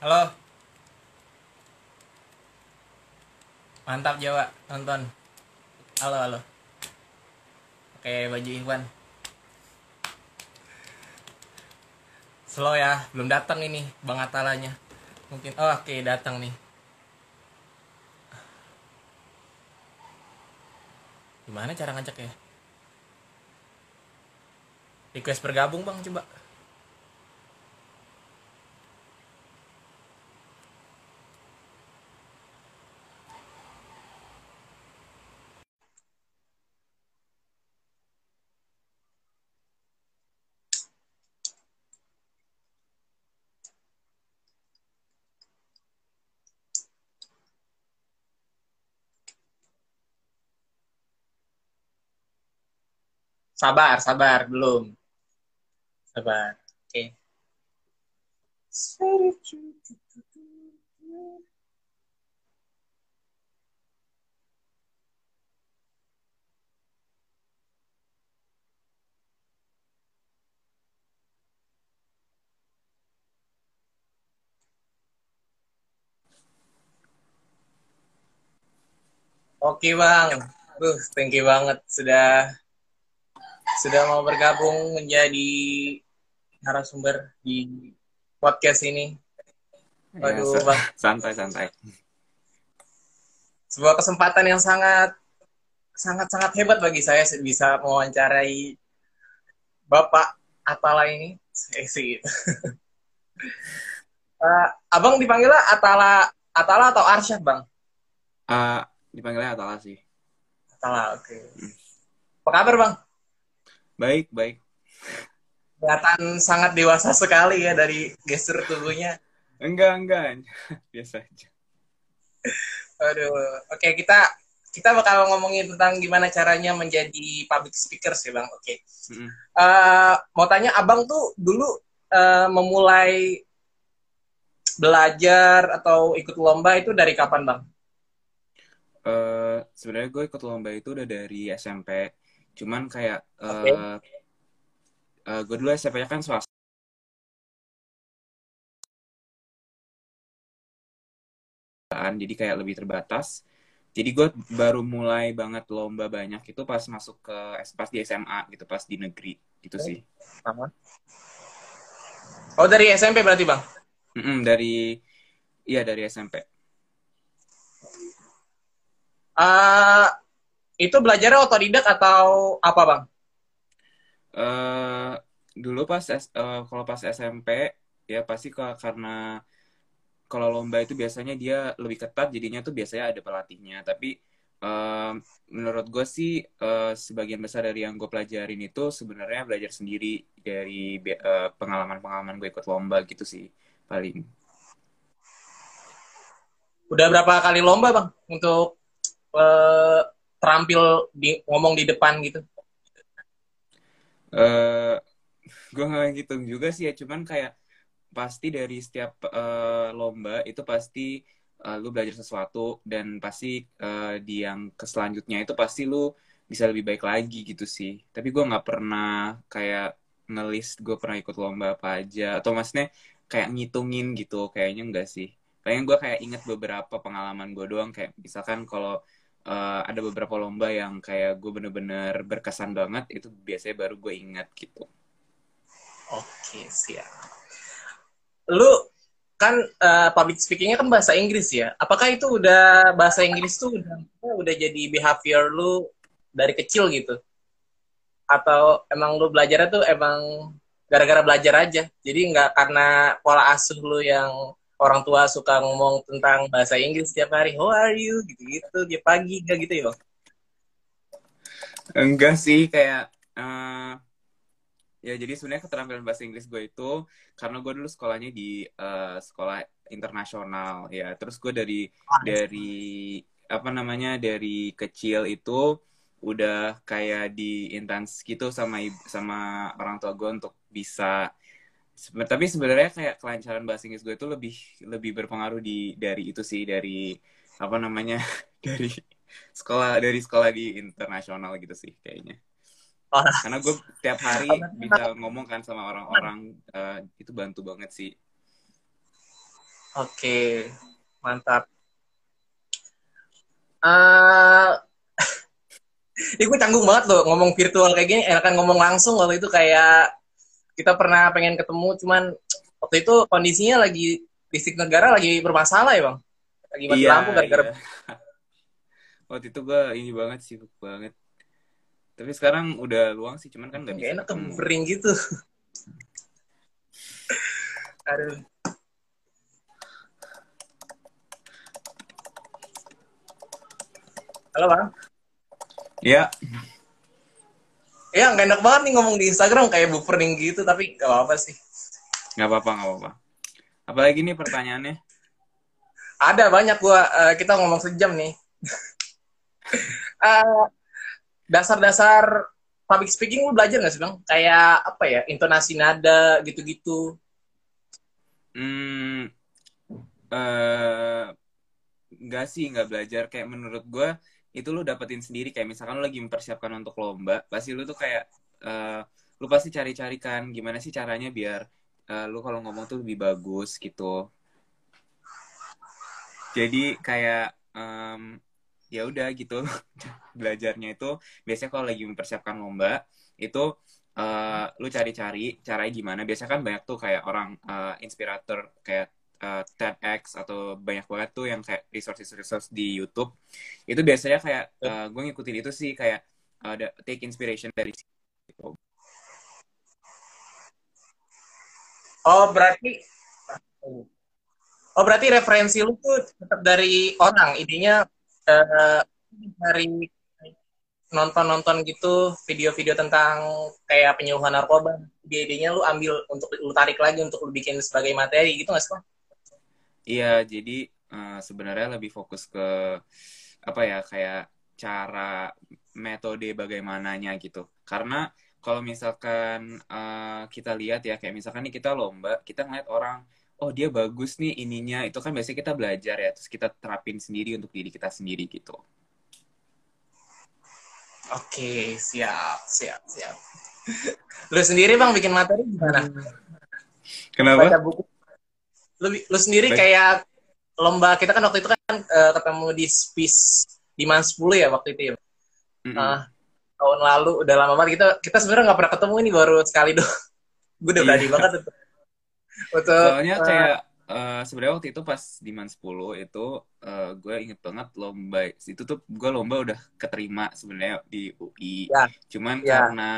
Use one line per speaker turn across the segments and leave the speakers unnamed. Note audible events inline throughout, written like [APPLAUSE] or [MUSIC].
Halo. Mantap Jawa, nonton. Halo, halo. Oke, baju Iwan. Slow ya, belum datang ini Bang Atalanya. Mungkin oh oke datang nih. Gimana cara ngajak ya? Request bergabung Bang coba. Sabar, sabar, belum. Sabar. Oke. Oke bang, uh, thank you banget sudah sudah mau bergabung menjadi narasumber di podcast ini. Waduh,
Ya, sa-
bang,
santai santai.
sebuah kesempatan yang sangat sangat sangat hebat bagi saya bisa mewawancarai Bapak Atala ini. Eh, sih. [LAUGHS] Eh, abang dipanggilnya Atala Atala atau Arsyad bang?
Ah, dipanggilnya Atala sih.
Atala, oke. Apa kabar bang?
Baik baik.
Kelihatan sangat dewasa sekali ya dari gestur tubuhnya.
Enggak enggak. [LAUGHS] Biasa aja.
Aduh, oke kita kita bakal ngomongin tentang gimana caranya menjadi public speaker sih bang. Oke,
Mm-mm.
Eh, mau tanya abang tuh dulu eh, memulai belajar atau ikut lomba itu dari kapan bang?
Eh, sebenarnya gue ikut lomba itu udah dari SMP. Cuman kayak eh
Oke.
eh, gue dulu SMP-nya kan swasta. Jadi kayak lebih terbatas. Jadi gue baru mulai banget lomba banyak itu pas masuk ke pas di SMA gitu, pas di negeri gitu sih.
Oh dari SMP berarti bang?
Mm-mm, dari iya dari SMP.
Eh, itu belajarnya otodidak atau apa bang?
eh dulu pas eh, kalau pas SMP ya pasti karena kalau lomba itu biasanya dia lebih ketat jadinya tuh biasanya ada pelatihnya tapi eh, menurut gue sih eh, sebagian besar dari yang gue pelajarin itu sebenarnya belajar sendiri dari eh, pengalaman-pengalaman gue ikut lomba gitu sih paling
Udah berapa kali lomba bang untuk eh, terampil di ngomong di depan gitu?
eh gue nggak ngitung juga sih ya cuman kayak pasti dari setiap eh, lomba itu pasti eh, lu belajar sesuatu dan pasti eh, di yang ke selanjutnya itu pasti lu bisa lebih baik lagi gitu sih tapi gue nggak pernah kayak ngelist gue pernah ikut lomba apa aja atau maksudnya kayak ngitungin gitu kayaknya enggak sih paling gue kayak inget beberapa pengalaman gue doang kayak misalkan kalau eh, ada beberapa lomba yang kayak gue bener-bener berkesan banget itu biasanya baru gue ingat gitu
Oke siap. Lu kan eh, public speakingnya kan bahasa Inggris ya. Apakah itu udah bahasa Inggris tuh udah udah jadi behavior lu dari kecil gitu? Atau emang lu belajarnya tuh emang gara-gara belajar aja? Jadi nggak karena pola asuh lu yang orang tua suka ngomong tentang bahasa Inggris setiap hari. How are you? Gitu-gitu. Dia pagi nggak gitu ya?
Enggak sih kayak eh, ya jadi sebenarnya keterampilan bahasa Inggris gue itu karena gue dulu sekolahnya di eh, sekolah internasional ya terus gue dari dari apa namanya dari kecil itu udah kayak di intens gitu sama sama orang tua gue untuk bisa Sebe- tapi sebenarnya kayak kelancaran bahasa Inggris gue itu lebih lebih berpengaruh di dari itu sih dari apa namanya [LAUGHS] dari sekolah dari sekolah di internasional gitu sih kayaknya. Karena gue tiap hari bisa ngomong kan sama orang-orang eh, itu bantu banget sih.
Oke, mantap. [LAUGHS] Uh, ini gue canggung banget loh ngomong virtual kayak gini, enakan ngomong langsung waktu itu kayak kita pernah pengen ketemu, cuman waktu itu kondisinya lagi listrik negara lagi bermasalah ya bang, lagi mati
Iya,
lampu gara-gara
iya. [LAUGHS] Waktu itu gue ini banget sibuk banget. Tapi sekarang udah luang sih, cuman kan nggak
Gak
bisa
enak
ketemu.
kebering gitu. [LAUGHS] Aduh. Halo bang.
Ya,
Ya nggak enak banget nih ngomong di Instagram kayak buffering gitu tapi gak apa-apa sih.
nggak apa-apa, nggak apa-apa. Apalagi nih pertanyaannya.
Ada banyak gua eh, kita ngomong sejam nih. [LAUGHS] Eh, dasar-dasar public speaking lu belajar nggak sih bang? Kayak apa ya intonasi nada gitu-gitu.
Hmm, eh nggak sih, nggak belajar. Kayak menurut gue itu lu dapetin sendiri. Kayak misalkan lu lagi mempersiapkan untuk lomba, pasti lu tuh kayak eh lu pasti cari-cari kan gimana sih caranya biar eh, lu kalau ngomong tuh lebih bagus gitu. Jadi kayak em, ya udah gitu [LAUGHS] belajarnya itu biasanya kalau lagi mempersiapkan lomba itu eh, lu cari-cari caranya gimana. Biasanya kan banyak tuh kayak orang eh, inspirator kayak eh, TEDx atau banyak banget tuh yang kayak resources-resource di YouTube. Itu biasanya kayak eh, gue ngikutin itu sih kayak ada take inspiration dari situ.
Oh berarti Oh berarti referensi lu tuh tetap dari orang, idenya eh, dari nonton-nonton gitu video-video tentang kayak penyuluhan narkoba, ide-idenya lu ambil untuk lu tarik lagi untuk lu bikin sebagai materi gitu nggak sih?
Iya, jadi eh, sebenarnya lebih fokus ke apa ya kayak cara metode bagaimananya gitu. Karena kalau misalkan eh, kita lihat ya kayak misalkan nih kita lomba, kita ngeliat orang, oh dia bagus nih ininya, itu kan biasanya kita belajar ya, terus kita terapin sendiri untuk diri kita sendiri gitu.
Oke, siap, siap, siap. Lu sendiri Bang bikin materi gimana? Baca
Kenapa?
buku. Lu, lu sendiri
Baik.
kayak lomba kita kan waktu itu kan eh, ketemu di Spis di Man 10 ya waktu itu ya.
Mm-mm.
Ah, tahun lalu udah lama banget kita kita sebenarnya nggak pernah ketemu ini baru sekali doang. [LAUGHS] Gue udah berani
Iya.
banget untuk, untuk
Soalnya
eh,
kayak eh, sebenarnya waktu itu pas di Man 10 itu eh, gue inget banget lomba itu tuh gue lomba udah keterima sebenarnya di UI.
Ya.
Cuman
Ya.
karena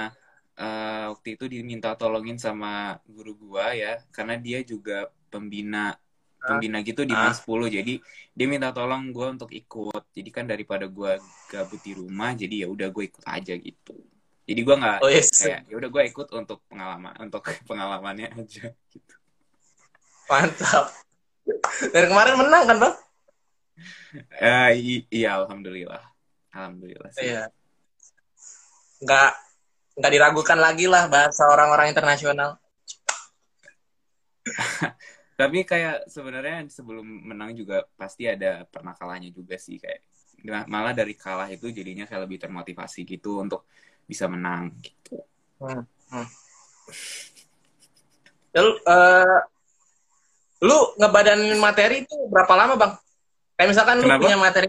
eh, waktu itu diminta tolongin sama guru gua ya, karena dia juga pembina pembina gitu di
Ah.
10. Jadi dia minta tolong gue untuk ikut. Jadi kan daripada gua gabut di rumah, jadi ya udah gue ikut aja gitu. Jadi gua nggak
oh yes,
kayak ya udah gue ikut untuk pengalaman untuk [LAUGHS] pengalamannya aja gitu.
mantap. Dari kemarin menang kan bang?
I- iya, alhamdulillah. Alhamdulillah sih.
Iya. Nggak nggak diragukan lagi lah bahasa orang-orang internasional. [LAUGHS]
Tapi kayak sebenarnya sebelum menang juga pasti ada pernah kalahnya juga sih kayak malah dari kalah itu jadinya kayak lebih termotivasi gitu untuk bisa menang gitu.
Hmm. hmm. Lu, eh, lu ngebadanin materi itu berapa lama bang? Kayak misalkan lu
Kenapa?
punya materi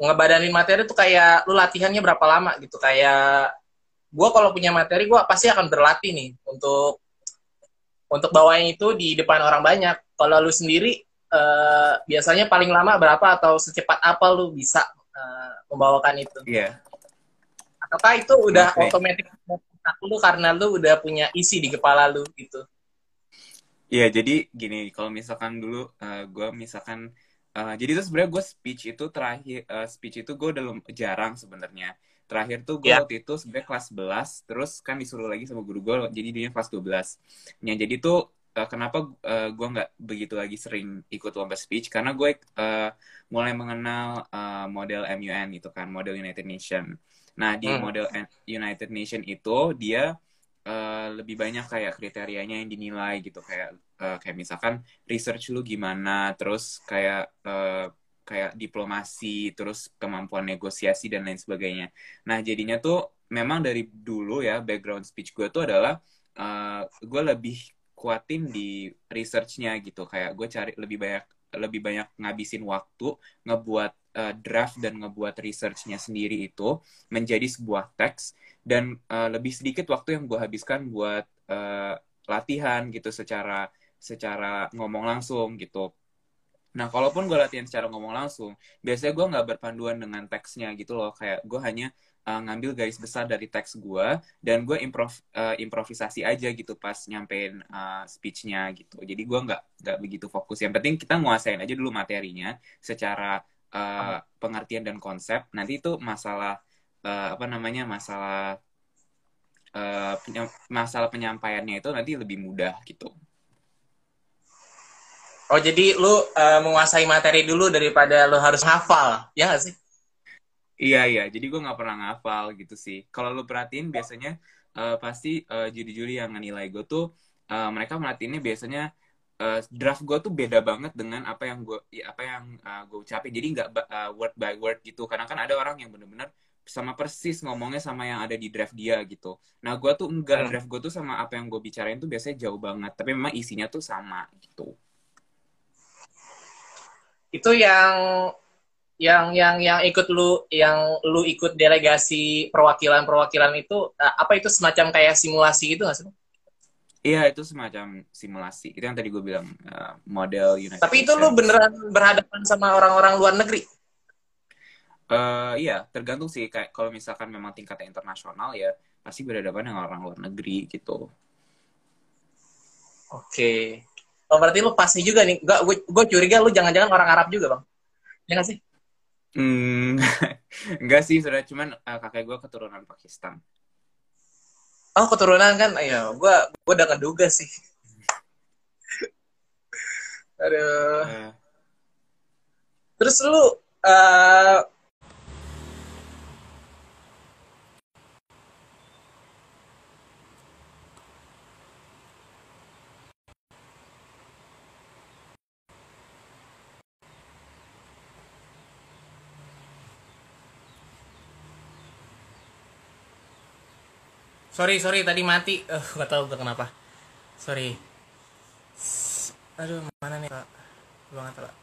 ngebadanin materi tuh kayak lu latihannya berapa lama gitu kayak gua kalau punya materi gua pasti akan berlatih nih untuk untuk bawain itu di depan orang banyak kalau lu sendiri eh, biasanya paling lama berapa atau secepat apa lu bisa eh, membawakan itu
Iya.
ataukah itu udah
Oke.
otomatis lu karena lu udah punya isi di kepala lu gitu
Iya, jadi gini, kalau misalkan dulu gue misalkan eh, jadi itu sebenarnya gue speech itu terakhir eh, speech itu gue udah jarang sebenarnya. Terakhir tuh gue
Iya.
waktu itu sebenarnya kelas 11, terus kan disuruh lagi sama guru gue, jadi dia kelas 12. Ya, jadi tuh eh, kenapa gue nggak begitu lagi sering ikut lomba speech? Karena gue eh, mulai mengenal eh, model MUN itu kan, model United Nation. Nah, di
Hmm.
model United Nation itu dia eh, lebih banyak kayak kriterianya yang dinilai gitu kayak eh, kayak misalkan research lu gimana terus kayak eh, kayak diplomasi terus kemampuan negosiasi dan lain sebagainya. Nah jadinya tuh memang dari dulu ya background speech gue tuh adalah eh, gue lebih kuatin di researchnya gitu. Kayak gue cari lebih banyak lebih banyak ngabisin waktu ngebuat uh, draft dan ngebuat researchnya sendiri itu menjadi sebuah teks. Dan uh, lebih sedikit waktu yang gue habiskan buat uh, latihan gitu secara secara ngomong langsung gitu Nah, kalaupun gue latihan secara ngomong langsung, biasanya gue nggak berpanduan dengan teksnya gitu loh. Kayak gue hanya uh, ngambil garis besar dari teks gue dan gue improv uh, improvisasi aja gitu pas nyampein uh, speechnya gitu. Jadi gue nggak nggak begitu fokus. Yang penting kita nguasain aja dulu materinya secara uh, pengertian dan konsep. Nanti itu masalah uh, apa namanya masalah uh, masalah penyampaiannya itu nanti lebih mudah gitu.
Oh jadi lu uh, menguasai materi dulu daripada lu harus hafal, ya gak sih?
Iya iya, jadi gue nggak pernah ngafal gitu sih. Kalau lu perhatiin biasanya uh, pasti uh, juri-juri yang nilai gue tuh uh, mereka merhatiinnya biasanya uh, draft gue tuh beda banget dengan apa yang gue ya, apa yang uh, gue ucapin. Jadi nggak uh, word by word gitu. Karena kan ada orang yang bener-bener sama persis ngomongnya sama yang ada di draft dia gitu. Nah gue tuh enggak hmm. draft gue tuh sama apa yang gue bicarain tuh biasanya jauh banget. Tapi memang isinya tuh sama gitu
itu yang yang yang yang ikut lu yang lu ikut delegasi perwakilan-perwakilan itu eh, apa itu semacam kayak simulasi gitu nggak sih?
Iya itu semacam simulasi itu yang tadi gue bilang uh, model
United Tapi itu lu beneran berhadapan sama orang-orang luar negeri?
Uh, iya tergantung sih kayak kalau misalkan memang tingkatnya internasional ya pasti berhadapan dengan orang luar negeri gitu.
Oke. Okay. Oh, berarti lu pasti juga nih. Gak, gue, gue curiga lu jangan-jangan orang Arab juga, Bang. Ya gak sih?
Hmm, [LAUGHS] enggak sih, sudah cuman uh, kakek gue keturunan Pakistan.
Oh, keturunan kan? Ayo, gue gue udah ngeduga sih. [LAUGHS] Aduh. Uh. Terus lu uh, sorry sorry tadi mati. Eh uh, nggak tahu kenapa. Sorry. Aduh mana nih pak? Banget pak.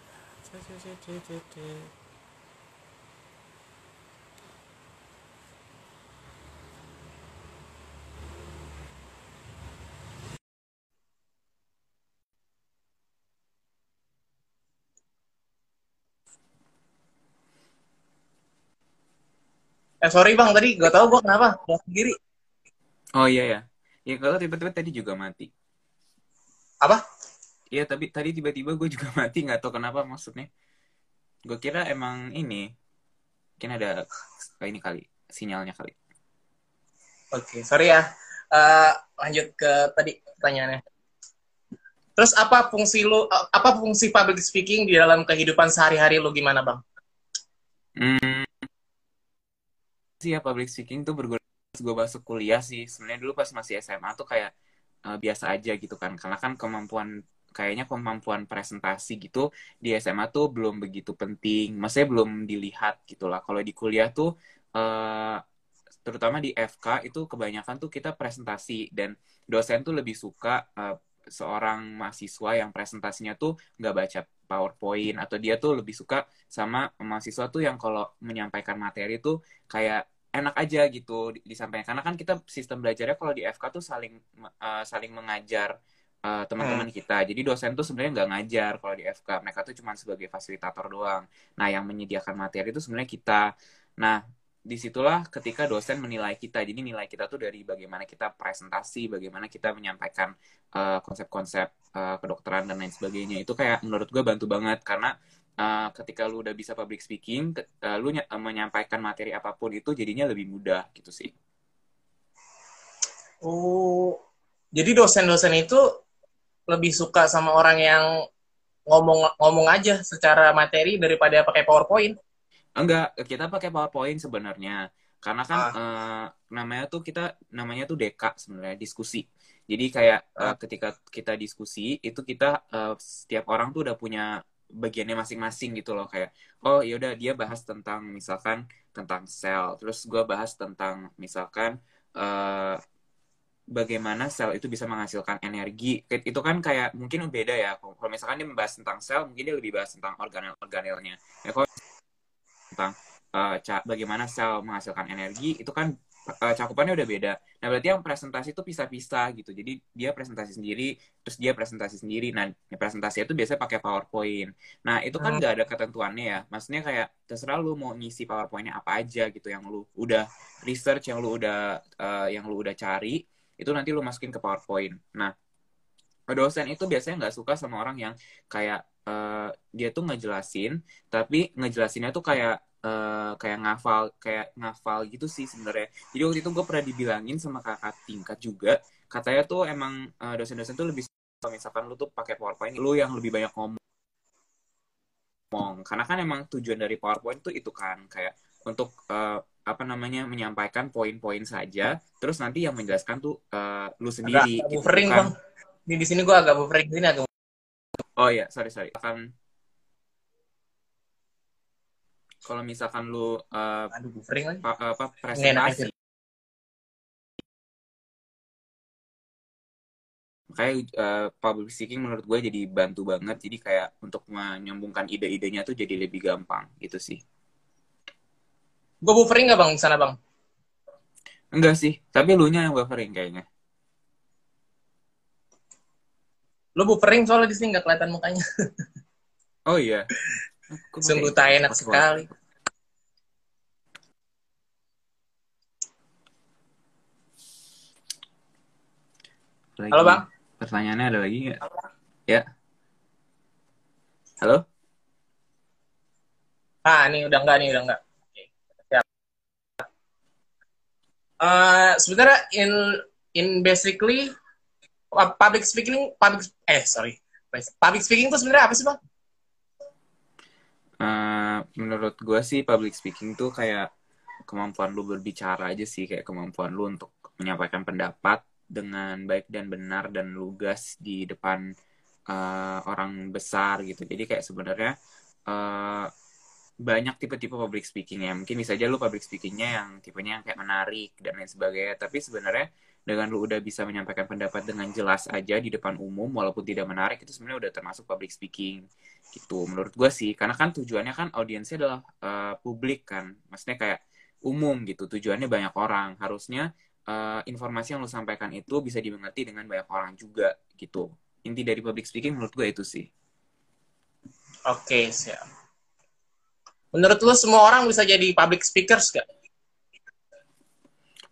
Eh sorry bang tadi gak tau gue kenapa. Gue sendiri
Oh iya ya. Ya kalau tiba-tiba tadi juga mati.
Apa?
Iya tapi tadi tiba-tiba gue juga [LAUGHS] mati nggak tahu kenapa maksudnya. Gue kira emang ini mungkin ada ini kali sinyalnya kali.
Oke, okay, sorry ya. Uh, lanjut ke tadi pertanyaannya. Terus apa fungsi lu apa fungsi public speaking di dalam kehidupan sehari-hari lu gimana, Bang?
Hmm. Sih ya public speaking tuh berguna gue masuk kuliah sih sebenarnya dulu pas masih SMA tuh kayak uh, biasa aja gitu kan. Karena kan kemampuan kayaknya kemampuan presentasi gitu di SMA tuh belum begitu penting, maksudnya belum dilihat gitulah. Kalau di kuliah tuh uh, terutama di FK itu kebanyakan tuh kita presentasi. Dan dosen tuh lebih suka uh, seorang mahasiswa yang presentasinya tuh nggak baca PowerPoint. Atau dia tuh lebih suka sama mahasiswa tuh yang kalau menyampaikan materi tuh kayak enak aja gitu disampaikan karena kan kita sistem belajarnya kalau di FK tuh saling uh, saling mengajar uh, teman-teman hmm. kita. Jadi dosen tuh sebenarnya nggak ngajar kalau di FK mereka tuh cuma sebagai fasilitator doang. Nah yang menyediakan materi itu sebenarnya kita. Nah di situlah ketika dosen menilai kita. Jadi nilai kita tuh dari bagaimana kita presentasi bagaimana kita menyampaikan eh, konsep-konsep uh, kedokteran dan lain sebagainya. Itu kayak menurut gue bantu banget. Karena uh, ketika lu udah bisa public speaking, uh, lu uh, menyampaikan materi apa pun itu jadinya lebih mudah gitu sih.
Oh, jadi dosen-dosen itu lebih suka sama orang yang ngomong ngomong aja secara materi daripada pakai PowerPoint?
Enggak, kita pakai PowerPoint sebenarnya. Karena kan ah. uh, namanya tuh kita namanya tuh deka sebenarnya diskusi. Jadi kayak ah. uh, ketika kita diskusi itu kita uh, setiap orang tuh udah punya bagiannya masing-masing gitu loh kayak oh yaudah dia bahas tentang misalkan tentang sel terus gue bahas tentang misalkan uh, bagaimana sel itu bisa menghasilkan energi. Itu kan kayak mungkin beda ya. Kalau misalkan dia membahas tentang sel, mungkin dia lebih bahas tentang organel-organelnya. Ya kalau tentang uh, bagaimana sel menghasilkan energi, itu kan uh, cakupannya udah beda. Nah, berarti yang presentasi itu pisah-pisah gitu. Jadi dia presentasi sendiri, terus dia presentasi sendiri. Nah, presentasi itu biasanya pakai PowerPoint. Nah, itu kan hmm. nggak ada ketentuannya ya. Maksudnya kayak terserah lu mau ngisi PowerPointnya apa aja gitu yang lu udah research, yang lu udah uh, yang lu udah cari itu nanti lu masukin ke PowerPoint. Nah, dosen itu biasanya nggak suka sama orang yang kayak uh, dia tuh ngejelasin, tapi ngejelasinnya tuh kayak uh, kayak ngafal kayak ngafal gitu sih sebenarnya. Jadi waktu itu gue pernah dibilangin sama kakak tingkat juga, katanya tuh emang uh, dosen-dosen tuh lebih misalkan lu tuh pakai PowerPoint, lu yang lebih banyak ngomong. Karena kan emang tujuan dari PowerPoint tuh itu kan kayak untuk uh, apa namanya menyampaikan poin-poin saja terus nanti yang menjelaskan tuh uh, lu sendiri
agak gitu, buffering kan. bang di di sini gua agak buffering sini agak
oh ya sorry sorry akan kalau misalkan lu uh,
Aduh, buffering lagi.
Pa, apa presentasi makanya uh, public speaking menurut gue jadi bantu banget jadi kayak untuk menyambungkan ide-idenya tuh jadi lebih gampang gitu sih
Gue buffering gak bang sana bang?
Enggak sih, tapi lu nya yang buffering kayaknya.
Lu buffering soalnya di sini nggak kelihatan mukanya.
oh iya.
Sungguh tak enak sekali.
Lagi. Halo bang. Pertanyaannya ada lagi nggak? Ya. Halo?
Ah, ini udah enggak nih, udah enggak uh, sebenarnya in in basically public speaking public eh sorry public speaking itu sebenarnya apa sih bang?
Uh, menurut gue sih public speaking tuh kayak kemampuan lu berbicara aja sih kayak kemampuan lu untuk menyampaikan pendapat dengan baik dan benar dan lugas di depan uh, orang besar gitu jadi kayak sebenarnya uh, banyak tipe-tipe public speaking ya. Mungkin bisa aja lu public speakingnya yang tipenya yang kayak menarik dan lain sebagainya. Tapi sebenarnya dengan lu udah bisa menyampaikan pendapat dengan jelas aja di depan umum walaupun tidak menarik itu sebenarnya udah termasuk public speaking gitu. Menurut gue sih karena kan tujuannya kan audiensnya adalah uh, publik kan. Maksudnya kayak umum gitu. Tujuannya banyak orang. Harusnya uh, informasi yang lu sampaikan itu bisa dimengerti dengan banyak orang juga gitu. Inti dari public speaking menurut gue itu sih.
Oke okay, siap. Menurut lu semua orang bisa jadi public speakers gak?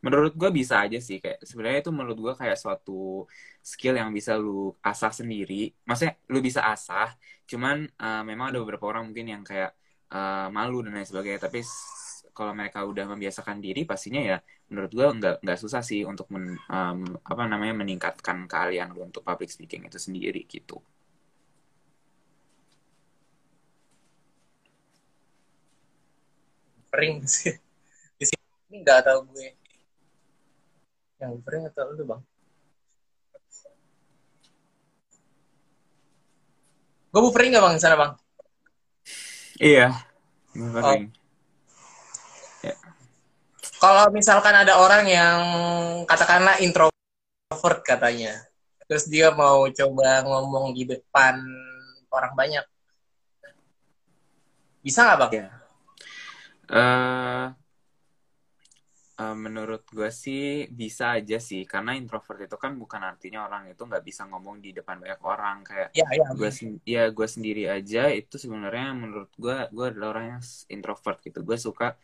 Menurut gue bisa aja sih kayak sebenarnya itu menurut gue kayak suatu skill yang bisa lu asah sendiri. Maksudnya lu bisa asah, cuman uh, memang ada beberapa orang mungkin yang kayak uh, malu dan lain sebagainya. Tapi kalau mereka udah membiasakan diri pastinya ya menurut gue nggak nggak susah sih untuk men, um, apa namanya meningkatkan keahlian lu untuk public speaking itu sendiri gitu.
buffering sih di sini nggak tahu gue yang buffering atau lu bang gue buffering nggak bang sana bang
iya buffering oh.
ya. kalau misalkan ada orang yang katakanlah introvert katanya terus dia mau coba ngomong di depan orang banyak bisa nggak bang? Yeah
Uh, uh, menurut gue sih bisa aja sih karena introvert itu kan bukan artinya orang itu nggak bisa ngomong di depan banyak orang. Kayak
ya, ya,
gue ya gue sendiri aja itu sebenarnya menurut gue gue adalah orang yang introvert gitu. Gue suka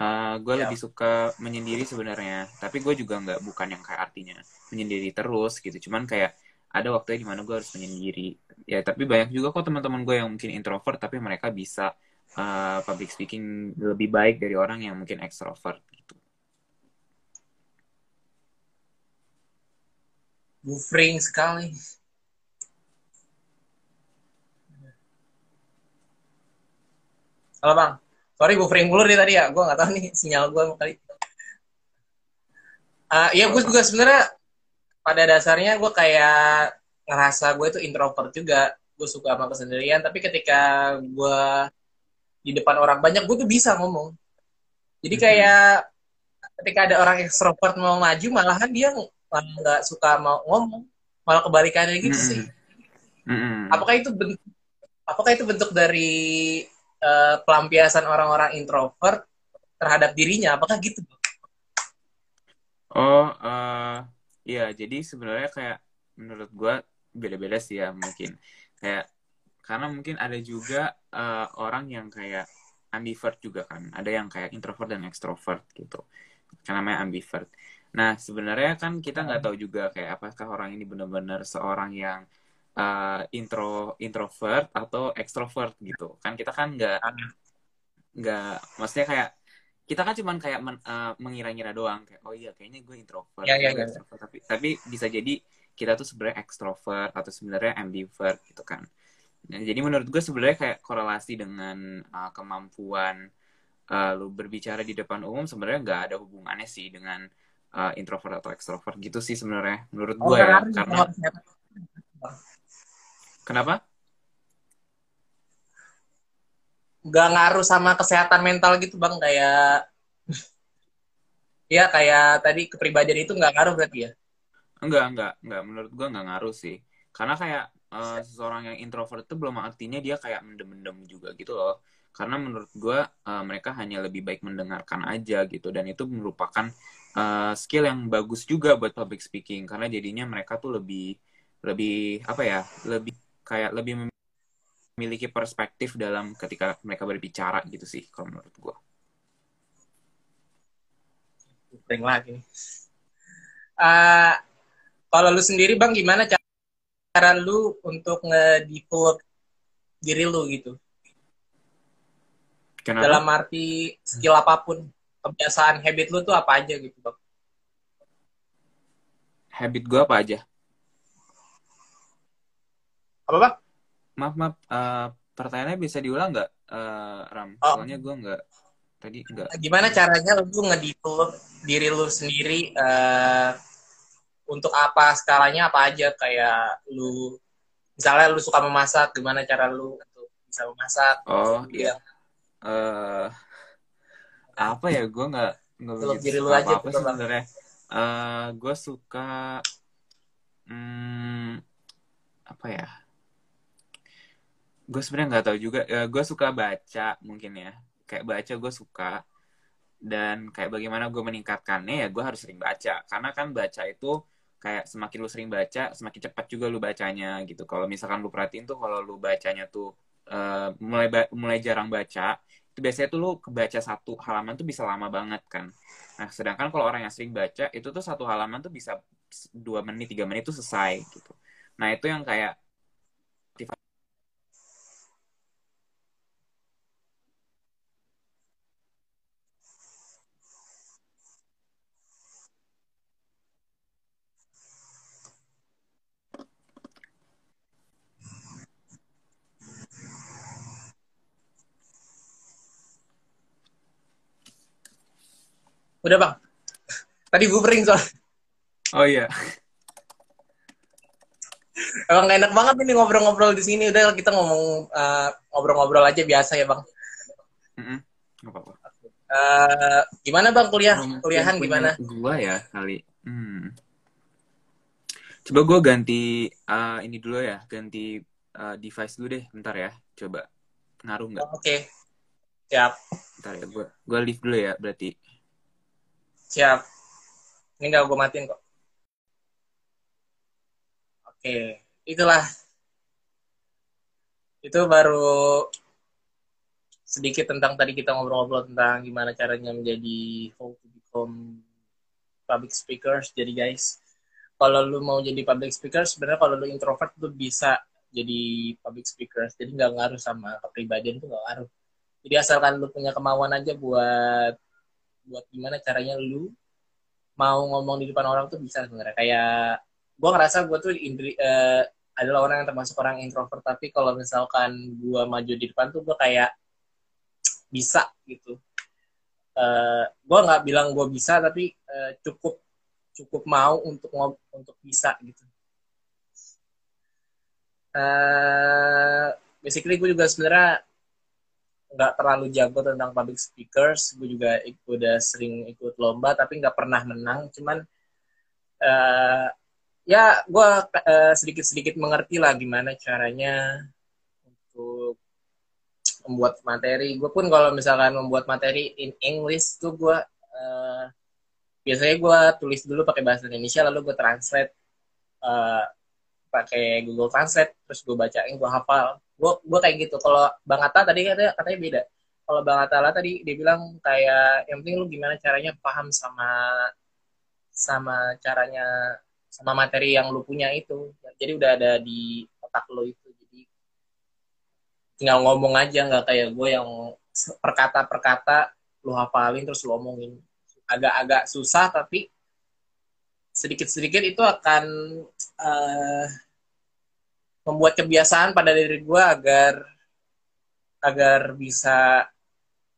uh, gue ya. lebih suka menyendiri sebenarnya. Tapi gue juga nggak bukan yang kayak artinya menyendiri terus gitu. Cuman kayak ada waktunya di mana gue harus menyendiri. Ya tapi banyak juga kok teman-teman gue yang mungkin introvert tapi mereka bisa uh, public speaking lebih baik dari orang yang mungkin ekstrovert gitu.
Buffering sekali. Halo bang, sorry buffering mulu nih tadi ya, gue nggak tahu nih sinyal gue kali. Uh, ya gue juga sebenarnya pada dasarnya gue kayak ngerasa gue itu introvert juga, gue suka sama kesendirian. Tapi ketika gue di depan orang banyak gue tuh bisa ngomong jadi kayak ketika ada orang ekstrovert mau maju malahan dia malah nggak suka mau ngomong malah kebalikannya gitu sih
Mm-mm.
apakah itu bentuk apakah itu bentuk dari eh, pelampiasan orang-orang introvert terhadap dirinya apakah gitu
Oh, eh iya, jadi sebenarnya kayak menurut gua beda-beda sih ya mungkin. Kayak karena mungkin ada juga eh, orang yang kayak ambivert juga kan. Ada yang kayak introvert dan extrovert gitu. Karena namanya ambivert. Nah, sebenarnya kan kita nggak tahu juga kayak apakah orang ini benar-benar seorang yang eh, intro introvert atau extrovert gitu. Kan kita kan nggak nggak maksudnya kayak kita kan cuman kayak men- eh, mengira-ngira doang kayak oh iya kayaknya gue introvert,
Ya, ya, ya.
extrovert. tapi tapi bisa jadi kita tuh sebenarnya extrovert atau sebenarnya ambivert gitu kan. Nah, jadi menurut gue sebenarnya kayak korelasi dengan eh, kemampuan eh, lu berbicara di depan umum sebenarnya nggak ada hubungannya sih dengan eh, introvert atau extrovert gitu sih sebenarnya menurut
Oh,
gue ya
nggak
karena kenapa?
nggak ngaruh sama kesehatan mental gitu bang kayak ya kayak tadi kepribadian itu nggak ngaruh berarti ya
Enggak, enggak, enggak. Menurut gua enggak ngaruh sih. Karena kayak eh, seseorang yang introvert itu belum artinya dia kayak mendem-mendem juga gitu loh. Karena menurut gua eh, mereka hanya lebih baik mendengarkan aja gitu dan itu merupakan eh, skill yang bagus juga buat public speaking karena jadinya mereka tuh lebih lebih apa ya? Lebih kayak lebih memiliki perspektif dalam ketika mereka berbicara gitu sih kalau menurut gua.
Prank lagi. Eh, kalau lu sendiri bang gimana cara, cara lu untuk nge-develop diri lu gitu
Kenapa?
dalam arti skill apa pun kebiasaan habit lu tuh apa aja gitu bang
Habit gua apa aja?
apa bang
Maaf, maaf. eh, pertanyaannya bisa diulang nggak, eh, Ram?
Oh.
Soalnya gue nggak tadi nggak.
gimana caranya lu nge-develop diri lu sendiri eh, untuk apa skalanya apa aja kayak lu misalnya lu suka memasak gimana cara lu untuk bisa memasak
Oh iya.
Iya.
Eh, apa ya? Gue nggak nggak begitu suka
betul, Bang.
sebenarnya. Eh, gue suka hmm, apa ya? Gue sebenarnya nggak tahu juga. gue suka baca mungkin ya. Kayak baca gue suka. Dan kayak bagaimana gue meningkatkannya ya gue harus sering baca. Karena kan baca itu kayak semakin lu sering baca, semakin cepat juga lu bacanya gitu. Kalau misalkan lu perhatiin tuh kalau lu bacanya tuh eh, mulai ba- mulai jarang baca, biasanya tuh lu kebaca satu halaman tuh bisa lama banget kan. Nah, sedangkan kalau orang yang sering baca, itu tuh satu halaman tuh bisa dua menit, tiga menit tuh selesai gitu. Nah, itu yang kayak
udah bang tadi buffering soal
Oh iya.
emang enak banget ini ngobrol-ngobrol di sini udah kita ngomong eh, ngobrol-ngobrol aja biasa ya bang
Mm-mm. Nggak apa-apa.
Eh, gimana bang kuliah
Mungkin
kuliahan gimana
Gua ya kali. Hmm. Coba gua ganti uh, ini dulu ya, ganti uh, device dulu deh, bentar ya. Coba ngaruh nggak?
oke siap
Bentar ya, gua gua leave dulu ya berarti.
Siap. Ini gak gue matiin kok. Oke itulah. Itu baru sedikit tentang tadi kita ngobrol-ngobrol tentang gimana caranya menjadi how to become public speakers. Jadi guys kalau lu mau jadi public speaker sebenarnya kalau lu introvert tuh bisa jadi public speakers. Jadi nggak ngaruh sama kepribadian tuh nggak ngaruh. Jadi asalkan lu punya kemauan aja buat buat gimana caranya lu mau ngomong di depan orang tuh bisa sebenarnya. Kayak gue ngerasa gue tuh indri, eh, adalah orang yang termasuk orang introvert tapi kalau misalkan gue maju di depan tuh gue kayak bisa gitu. Eh gue nggak bilang gue bisa tapi eh, cukup cukup mau untuk untuk bisa gitu. Eh basically gue juga sebenarnya nggak terlalu jago tentang public speakers gue juga udah sering ikut lomba tapi nggak pernah menang cuman uh, ya gue uh, sedikit-sedikit mengerti lah gimana caranya untuk membuat materi. Gue pun kalau misalkan membuat materi in English tuh gue uh, biasanya gue tulis dulu pakai bahasa Indonesia lalu gue translate uh, pakai Google Translate terus gue bacain gue hafal. Gue gue kayak gitu. Kalau Bang Atta tadi katanya katanya beda. Kalau Bang Atala tadi dia bilang kayak yang penting lu gimana caranya paham sama sama caranya sama materi yang lu punya itu. Jadi udah ada di otak lu itu. Jadi tinggal ngomong aja. Nggak kayak gue yang perkata perkata lu hafalin terus lu omongin. Agak-agak susah tapi sedikit-sedikit itu akan uh, membuat kebiasaan pada diri gue agar agar bisa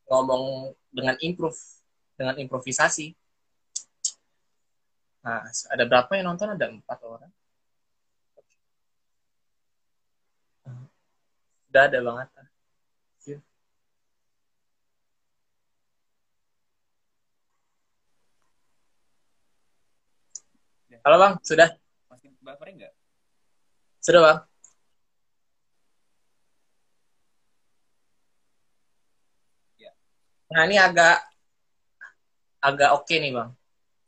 ngomong dengan improve dengan improvisasi. Nah ada berapa yang nonton? Ada empat orang. Udah ada banget Halo bang, sudah?
Masih buffering nggak?
Sudah bang. Nah ini agak agak oke okay nih bang.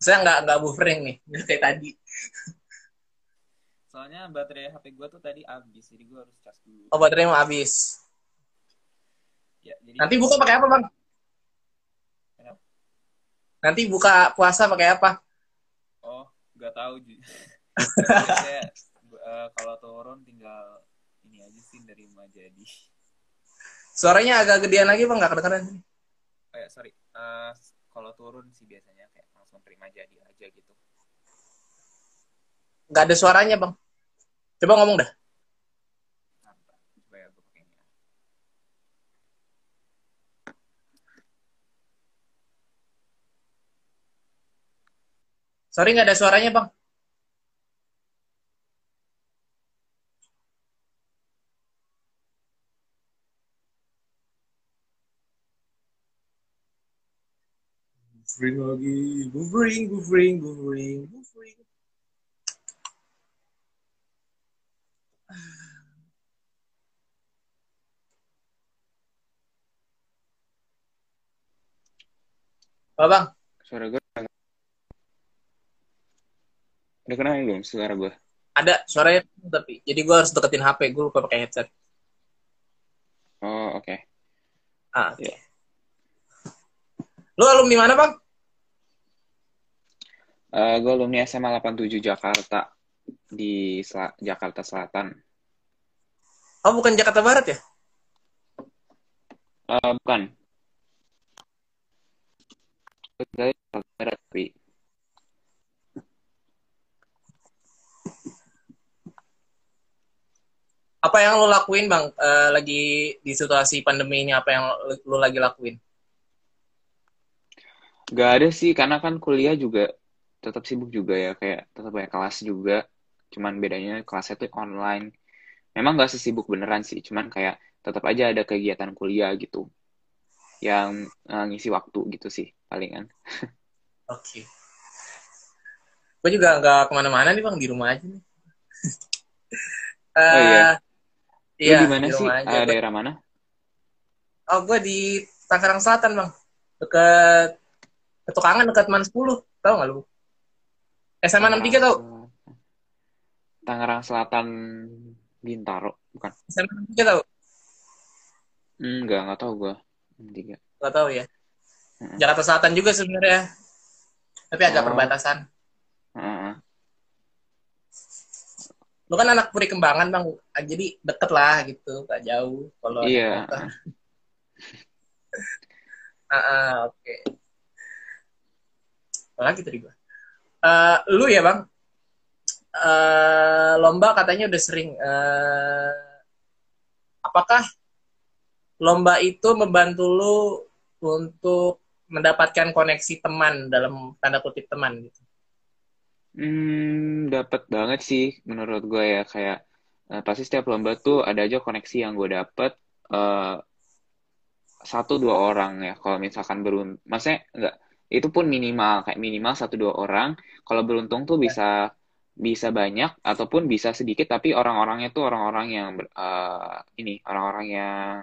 Saya nggak nggak buffering nih, [LAUGHS] kayak tadi.
Soalnya baterai HP gue tuh tadi habis, jadi gue harus cas dulu.
Oh baterai mau habis.
Ya, jadi...
Nanti buka pakai apa bang? Nanti buka puasa pakai apa?
Oh, nggak tahu. saya [LAUGHS] uh, kalau turun tinggal ini aja sih dari jadi.
Suaranya agak gedean lagi bang, nggak kedengeran.
Kayak sorry. Uh, kalau turun sih biasanya kayak langsung terima jadi aja gitu.
Nggak ada suaranya bang. Coba ngomong dah coba ya gue pakai ini sorry nggak ada suaranya bang Buffering lagi, buffering, buffering, buffering, buffering. Apa bang?
Suara gue Udah kenal belum suara gue?
Ada suaranya tapi jadi gue harus deketin HP gue lupa pakai headset.
Oh oke. Okay.
Ah oke. Okay. Ya. Lu alumni mana bang?
Uh, gue alumni SMA 87 Jakarta di Sel Jakarta Selatan.
Oh bukan Jakarta Barat ya?
Uh, bukan. Barat,
Apa yang lo lakuin bang uh, lagi di situasi pandemi ini? Apa yang lo lagi lakuin?
Gak ada sih, karena kan kuliah juga tetap sibuk juga ya, kayak tetap banyak kelas juga. Cuman bedanya kelasnya tuh online. Memang gak sesibuk beneran sih, cuman kayak tetap aja ada kegiatan kuliah gitu. Yang uh, ngisi waktu gitu sih, palingan.
Oke. Okay. Gue juga gak ke mana-mana nih bang, di rumah aja nih.
uh, oh iya? Iya, di mana sih? Aja. Uh, daerah mana?
Oh, gue di Tangerang Selatan bang. Dekat Ketukangan dekat Man 10. Tahu nggak lu? SMA 63 tahu?
Tangerang Selatan Bintaro, bukan?
SMA 63 tahu?
Enggak, enggak tahu gua.
63. Enggak tahu ya. Hmm. Jakarta Selatan juga sebenarnya. Tapi agak oh. perbatasan.
Hmm.
Lu kan anak puri kembangan, Bang. Jadi deket lah gitu, gak jauh kalau
Iya. [LAUGHS]
Ah, uh, oke. Okay lagi tadi gue uh, lu ya bang uh, lomba katanya udah sering uh, apakah lomba itu membantu lu untuk mendapatkan koneksi teman dalam tanda kutip teman gitu
hmm dapat banget sih menurut gue ya kayak uh, pasti setiap lomba tuh ada aja koneksi yang gue dapet uh, satu dua orang ya kalau misalkan berun maksudnya enggak itu pun minimal kayak minimal satu dua orang kalau beruntung tuh bisa bisa banyak ataupun bisa sedikit tapi orang-orangnya tuh orang-orang yang uh, ini orang-orang yang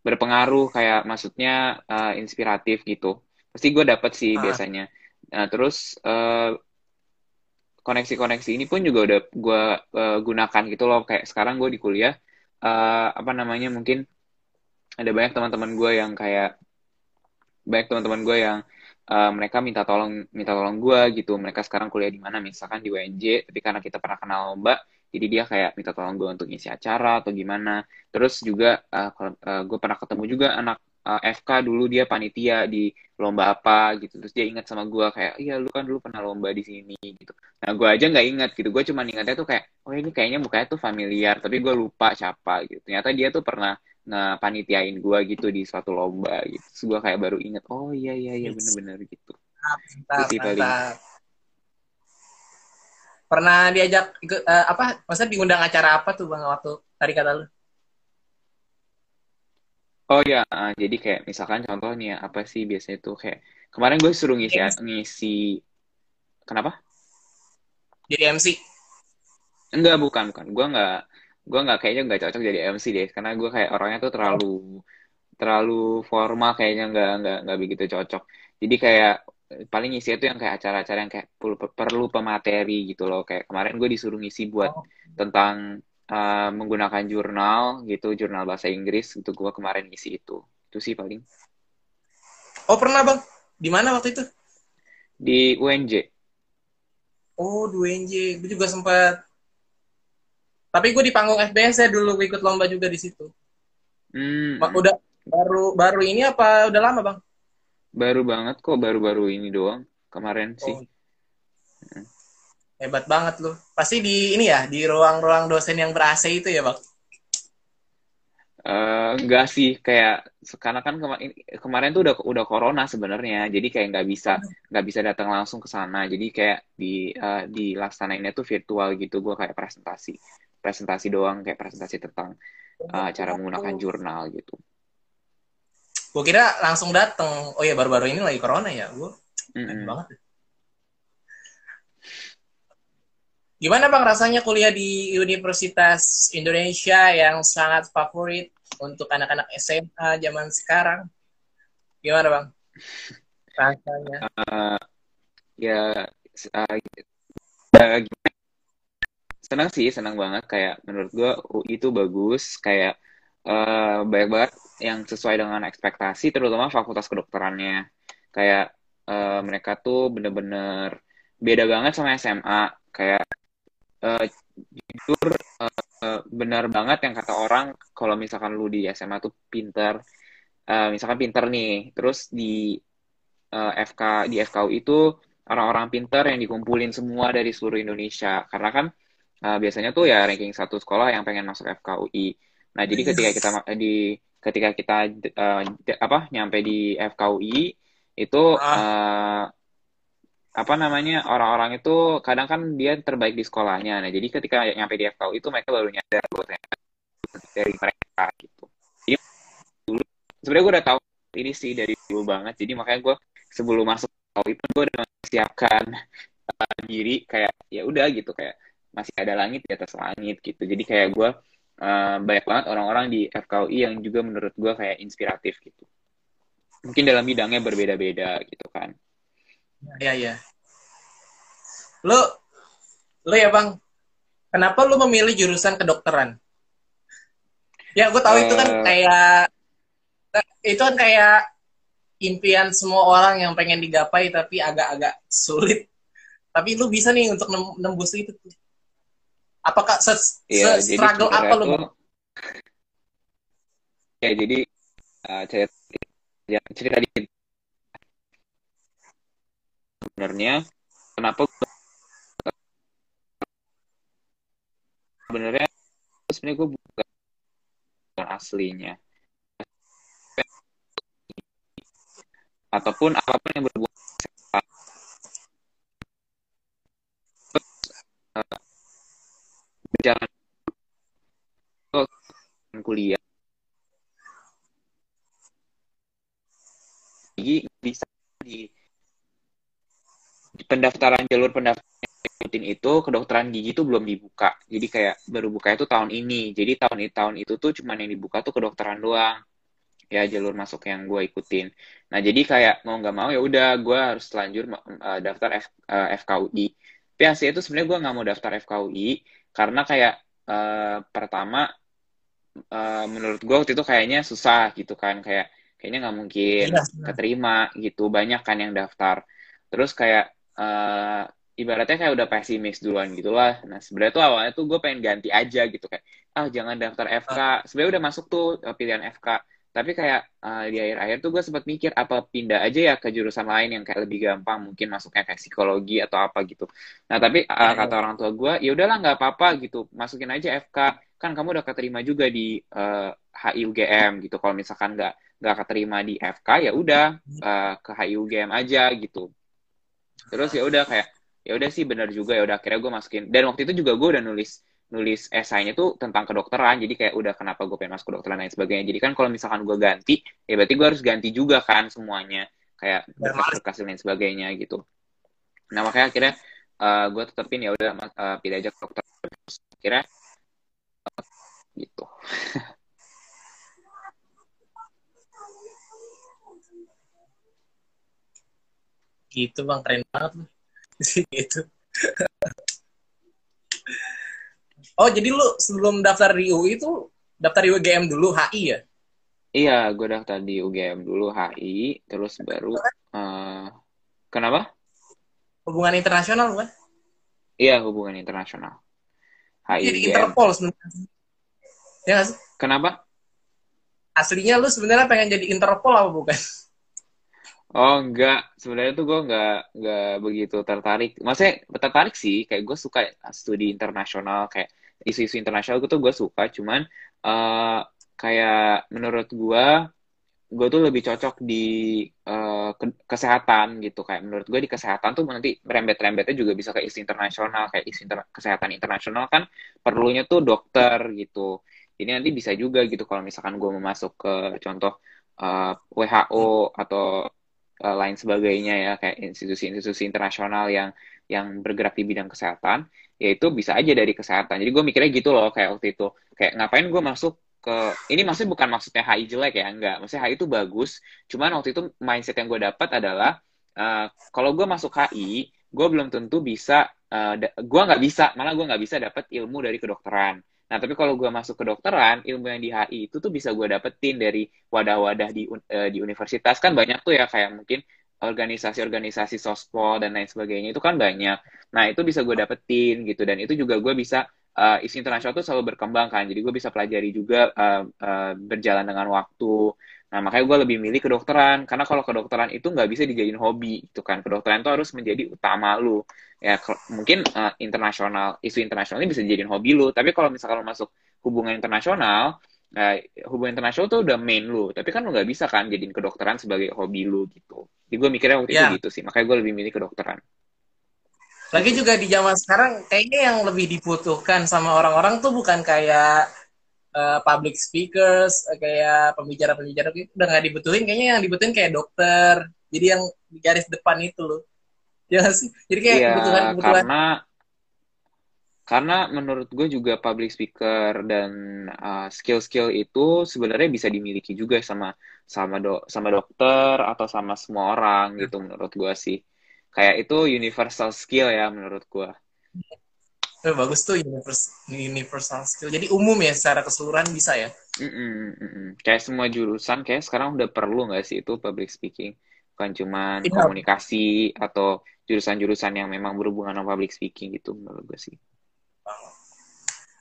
berpengaruh kayak maksudnya uh, inspiratif gitu pasti gue dapet sih ah. biasanya nah terus uh, koneksi-koneksi ini pun juga udah gue uh, gunakan gitu loh. Kayak sekarang gue di kuliah uh, apa namanya mungkin ada banyak teman-teman gue yang kayak banyak teman-teman gue yang uh, mereka minta tolong minta tolong gue gitu. Mereka sekarang kuliah di mana? Misalkan di UNJ tapi karena kita pernah kenal lomba jadi dia kayak minta tolong gue untuk ngisi acara atau gimana. Terus juga uh, uh, gue pernah ketemu juga anak uh, FK dulu dia panitia di lomba apa gitu terus dia ingat sama gue kayak iya lu kan dulu pernah lomba di sini gitu nah gue aja nggak ingat gitu gue cuma ingatnya tuh kayak oh ini kayaknya mukanya tuh familiar tapi gue lupa siapa gitu ternyata dia tuh pernah ngepanitiain gue gitu di suatu lomba gitu. Terus gue kayak baru inget, oh iya iya iya bener-bener gitu.
Mantap, mantap. Pernah diajak ikut uh, apa? Maksudnya diundang acara apa tuh bang waktu tadi kata lu?
Oh ya, uh, jadi kayak misalkan contohnya apa sih biasanya tuh kayak kemarin gue suruh ngisi MC. ngisi kenapa?
Jadi MC?
Enggak, bukan, bukan. Gue nggak gue nggak kayaknya nggak cocok jadi MC deh karena gue kayak orangnya tuh terlalu terlalu formal kayaknya nggak nggak nggak begitu cocok jadi kayak paling ngisi itu yang kayak acara-acara yang kayak perlu, perlu pemateri gitu loh kayak kemarin gue disuruh ngisi buat oh. tentang uh, menggunakan jurnal gitu jurnal bahasa Inggris gitu gue kemarin ngisi itu itu sih paling
oh pernah bang di mana waktu itu
di UNJ
oh di UNJ gue juga sempat tapi gue di panggung FBS ya dulu gue ikut lomba juga di situ. Hmm. Udah baru baru ini apa udah lama bang?
Baru banget kok, baru-baru ini doang kemarin oh. sih.
Hebat banget lu. Pasti di ini ya, di ruang-ruang dosen yang ber itu ya bang?
Uh, enggak sih kayak karena kan kema kemarin tuh udah udah corona sebenarnya jadi kayak nggak bisa nggak bisa datang langsung ke sana jadi kayak di uh, dilaksanainnya tuh virtual gitu gue kayak presentasi presentasi doang kayak presentasi tentang uh, cara menggunakan jurnal gitu.
Gue kira langsung dateng. Oh ya baru-baru ini lagi corona ya, gue mm -hmm. banget. Gimana bang rasanya kuliah di Universitas Indonesia yang sangat favorit untuk anak-anak SMA zaman sekarang? Gimana bang? Rasanya? Uh,
ya, uh, gimana senang sih senang banget kayak menurut gue UI itu bagus kayak uh, banyak banget yang sesuai dengan ekspektasi terutama fakultas kedokterannya kayak uh, mereka tuh bener-bener beda banget sama SMA kayak uh, jujur uh, benar banget yang kata orang kalau misalkan lu di SMA tuh pinter. Uh, misalkan pinter nih terus di uh, FK di FKU itu orang-orang pinter yang dikumpulin semua dari seluruh Indonesia. Karena kan uh, biasanya tuh ya ranking satu sekolah yang pengen masuk FKUI. Nah, jadi ketika kita di ketika kita uh, apa nyampe di FKUI itu uh, apa namanya orang-orang itu kadang kan dia terbaik di sekolahnya. Nah, jadi ketika nyampe di FKUI itu mereka baru nyadar bahwa dari mereka gitu. Jadi dulu sebenarnya gue udah tahu ini sih dari dulu banget. Jadi makanya gue sebelum masuk FKUI pun gue udah mempersiapkan uh, diri kayak ya udah gitu kayak masih ada langit di atas langit gitu jadi kayak gue uh, banyak banget orang-orang di FKUI yang juga menurut gue kayak inspiratif gitu mungkin dalam bidangnya berbeda-beda gitu kan
ya ya lo lo ya bang. Kenapa lo memilih jurusan kedokteran? Ya gue tahu uh, itu kan eh. kayak itu kan kayak impian semua orang yang pengen digapai tapi agak-agak sulit. Tapi lu bisa nih untuk nembus itu Apakah se, ya, se struggle apa lu?
Ya jadi uh, cerita, cerita di sebenarnya kenapa sebenarnya sebenarnya gue bukan aslinya. Ataupun apa pun yang berhubungan berjalan kuliah. Jadi bisa di pendaftaran jalur pendaftaran ikutin itu kedokteran gigi itu belum dibuka. Jadi kayak baru buka itu tahun ini. Jadi tahun itu tahun itu tuh cuman yang dibuka tuh kedokteran doang. Ya jalur masuk yang gue ikutin. Nah jadi kayak mau nggak mau ya udah gue harus lanjut uh, daftar F, uh, FKUI tapi hasilnya itu sebenarnya gue nggak mau daftar FKUI karena kayak uh, pertama uh, menurut gue waktu itu kayaknya susah gitu kan. Kayak kayaknya nggak mungkin ya, keterima gitu. Banyak kan yang daftar. Terus kayak uh, ibaratnya kayak udah pesimis duluan gitu lah. Nah sebenarnya tuh awalnya tuh gue pengen ganti aja gitu kayak ah jangan daftar FK. Sebenarnya udah masuk tuh pilihan FK tapi kayak uh, di akhir-akhir tuh gue sempat mikir apa pindah aja ya ke jurusan lain yang kayak lebih gampang mungkin masuknya kayak psikologi atau apa gitu. Nah tapi uh, kata orang tua gue ya udahlah nggak apa-apa gitu masukin aja FK kan kamu udah keterima juga di uh, eh, HIUGM gitu. Kalau misalkan nggak nggak keterima di FK ya udah uh, ke HIUGM aja gitu terus ya udah kayak ya udah sih benar juga ya udah akhirnya gue masukin. Dan waktu itu juga gue udah nulis nulis esainya tuh tentang kedokteran. Jadi kayak udah kenapa gue pengen masuk kedokteran dan sebagainya. Jadi kan kalau misalkan gue ganti ya berarti gue harus ganti juga kan semuanya. Kayak berkas-berkas dan lain sebagainya gitu. Nah makanya akhirnya uh, gue tetepin ya udah uh, pilih aja dokter. Kira uh, gitu [LAUGHS]
gitu bang keren banget [LAUGHS] gitu Oh, jadi lu sebelum daftar di UI itu daftar di UGM dulu HI ya?
Iya, gue daftar di UGM dulu HI, terus baru uh, kenapa?
Hubungan internasional bukan?
Iya, hubungan internasional.
HI. Jadi UGM. Interpol sebenarnya. Ya sih?
Kenapa?
Aslinya lu sebenarnya pengen jadi Interpol apa bukan?
Oh enggak, sebenarnya tuh gue enggak enggak begitu tertarik. Maksudnya tertarik sih, kayak gue suka studi internasional, kayak isu-isu internasional gue tuh gue suka. Cuman uh, kayak menurut gue gue tuh lebih cocok di uh, ke kesehatan gitu. Kayak menurut gue di kesehatan tuh nanti rembet-rembetnya juga bisa kayak isu internasional. Kayak isu inter kesehatan internasional kan perlunya tuh dokter gitu. Ini nanti bisa juga gitu kalau misalkan gue mau masuk ke contoh uh, eh, WHO atau uh, lain sebagainya ya kayak institusi-institusi internasional yang yang bergerak di bidang kesehatan ya itu bisa aja dari kesehatan. Jadi gue mikirnya gitu loh kayak waktu itu. Kayak ngapain gue masuk ke ini maksudnya bukan maksudnya HI jelek ya enggak. Maksudnya HI itu bagus. Cuman waktu itu mindset yang gue dapat adalah uh, kalau gue masuk HI gue belum tentu bisa uh, gue nggak bisa malah gue nggak bisa dapat ilmu dari kedokteran nah tapi kalau gue masuk kedokteran ilmu yang di HI itu tuh bisa gue dapetin dari wadah-wadah di uh, di universitas kan banyak tuh ya kayak mungkin organisasi-organisasi sospol dan lain sebagainya itu kan banyak. Nah itu bisa gue dapetin gitu dan itu juga gue bisa uh, isu internasional tuh selalu berkembang kan. Jadi gue bisa pelajari juga uh, uh, berjalan dengan waktu. Nah makanya gue lebih milih kedokteran karena kalau kedokteran itu nggak bisa dijadiin hobi itu kan. Kedokteran itu harus menjadi utama lu. Ya mungkin uh, internasional isu internasional ini bisa dijadiin hobi lu. Tapi kalau misalkan lu masuk hubungan internasional Nah, hubungan internasional tuh udah main lu, tapi kan lu nggak bisa kan jadiin kedokteran sebagai hobi lu gitu. Jadi gue mikirnya waktu yeah. itu ya. gitu sih, makanya gue lebih milih kedokteran.
Lagi juga di zaman sekarang, kayaknya yang lebih dibutuhkan sama orang-orang tuh bukan kayak uh, public speakers, kayak pembicara-pembicara itu udah nggak dibutuhin, kayaknya yang dibutuhin kayak dokter. Jadi yang di garis depan itu loh. Ya sih? Jadi kayak
yeah, kebutuhan-kebutuhan. Karena karena menurut gue juga public speaker dan uh, skill-skill itu sebenarnya bisa dimiliki juga sama sama do, sama dokter atau sama semua orang gitu menurut gue sih kayak itu universal skill ya menurut gue
eh, bagus tuh universal, universal skill jadi umum ya secara keseluruhan bisa ya
mm -mm, mm -mm. kayak semua jurusan kayak sekarang udah perlu nggak sih itu public speaking bukan cuma ya. komunikasi atau jurusan-jurusan yang memang berhubungan sama public speaking gitu menurut gue sih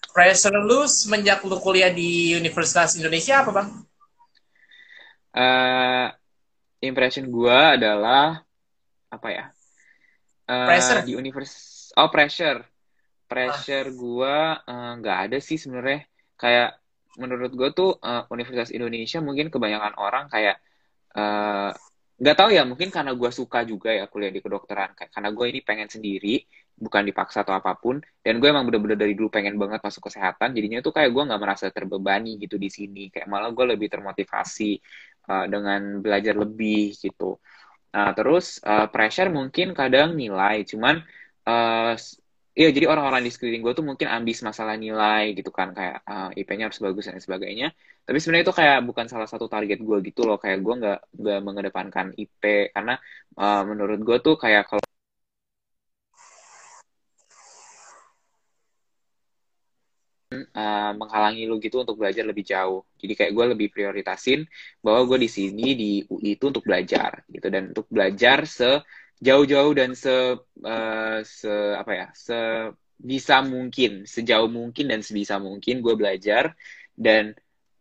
Pressure lu semenjak lu kuliah di Universitas Indonesia apa bang?
Uh, impression gua adalah apa ya? Uh, pressure di univers oh pressure pressure ah. gua eh, nggak uh, ada sih sebenarnya. Kayak menurut gue tuh uh, Universitas Indonesia mungkin kebanyakan orang kayak nggak uh, tahu ya mungkin karena gue suka juga ya kuliah di kedokteran. Kayak karena gue ini pengen sendiri bukan dipaksa atau apa pun. Dan gue emang bener-bener dari dulu pengen banget masuk kesehatan. Jadinya tuh kayak gue nggak merasa terbebani gitu di sini. Kayak malah gue lebih termotivasi uh, dengan belajar lebih gitu. Nah, terus uh, pressure mungkin kadang nilai, cuman uh, Iya, jadi orang-orang di sekeliling gue tuh mungkin ambis masalah nilai gitu kan, kayak uh, IP-nya harus bagus dan sebagainya. Tapi sebenarnya itu kayak bukan salah satu target gue gitu loh, kayak gue nggak nggak mengedepankan IP karena uh, menurut gue tuh kayak kalau uh, menghalangi lu gitu untuk belajar lebih jauh. Jadi kayak gue lebih prioritasin bahwa gue di sini di UI itu untuk belajar gitu dan untuk belajar se jauh-jauh dan se uh, se apa ya se bisa mungkin sejauh mungkin dan sebisa mungkin gue belajar. Dan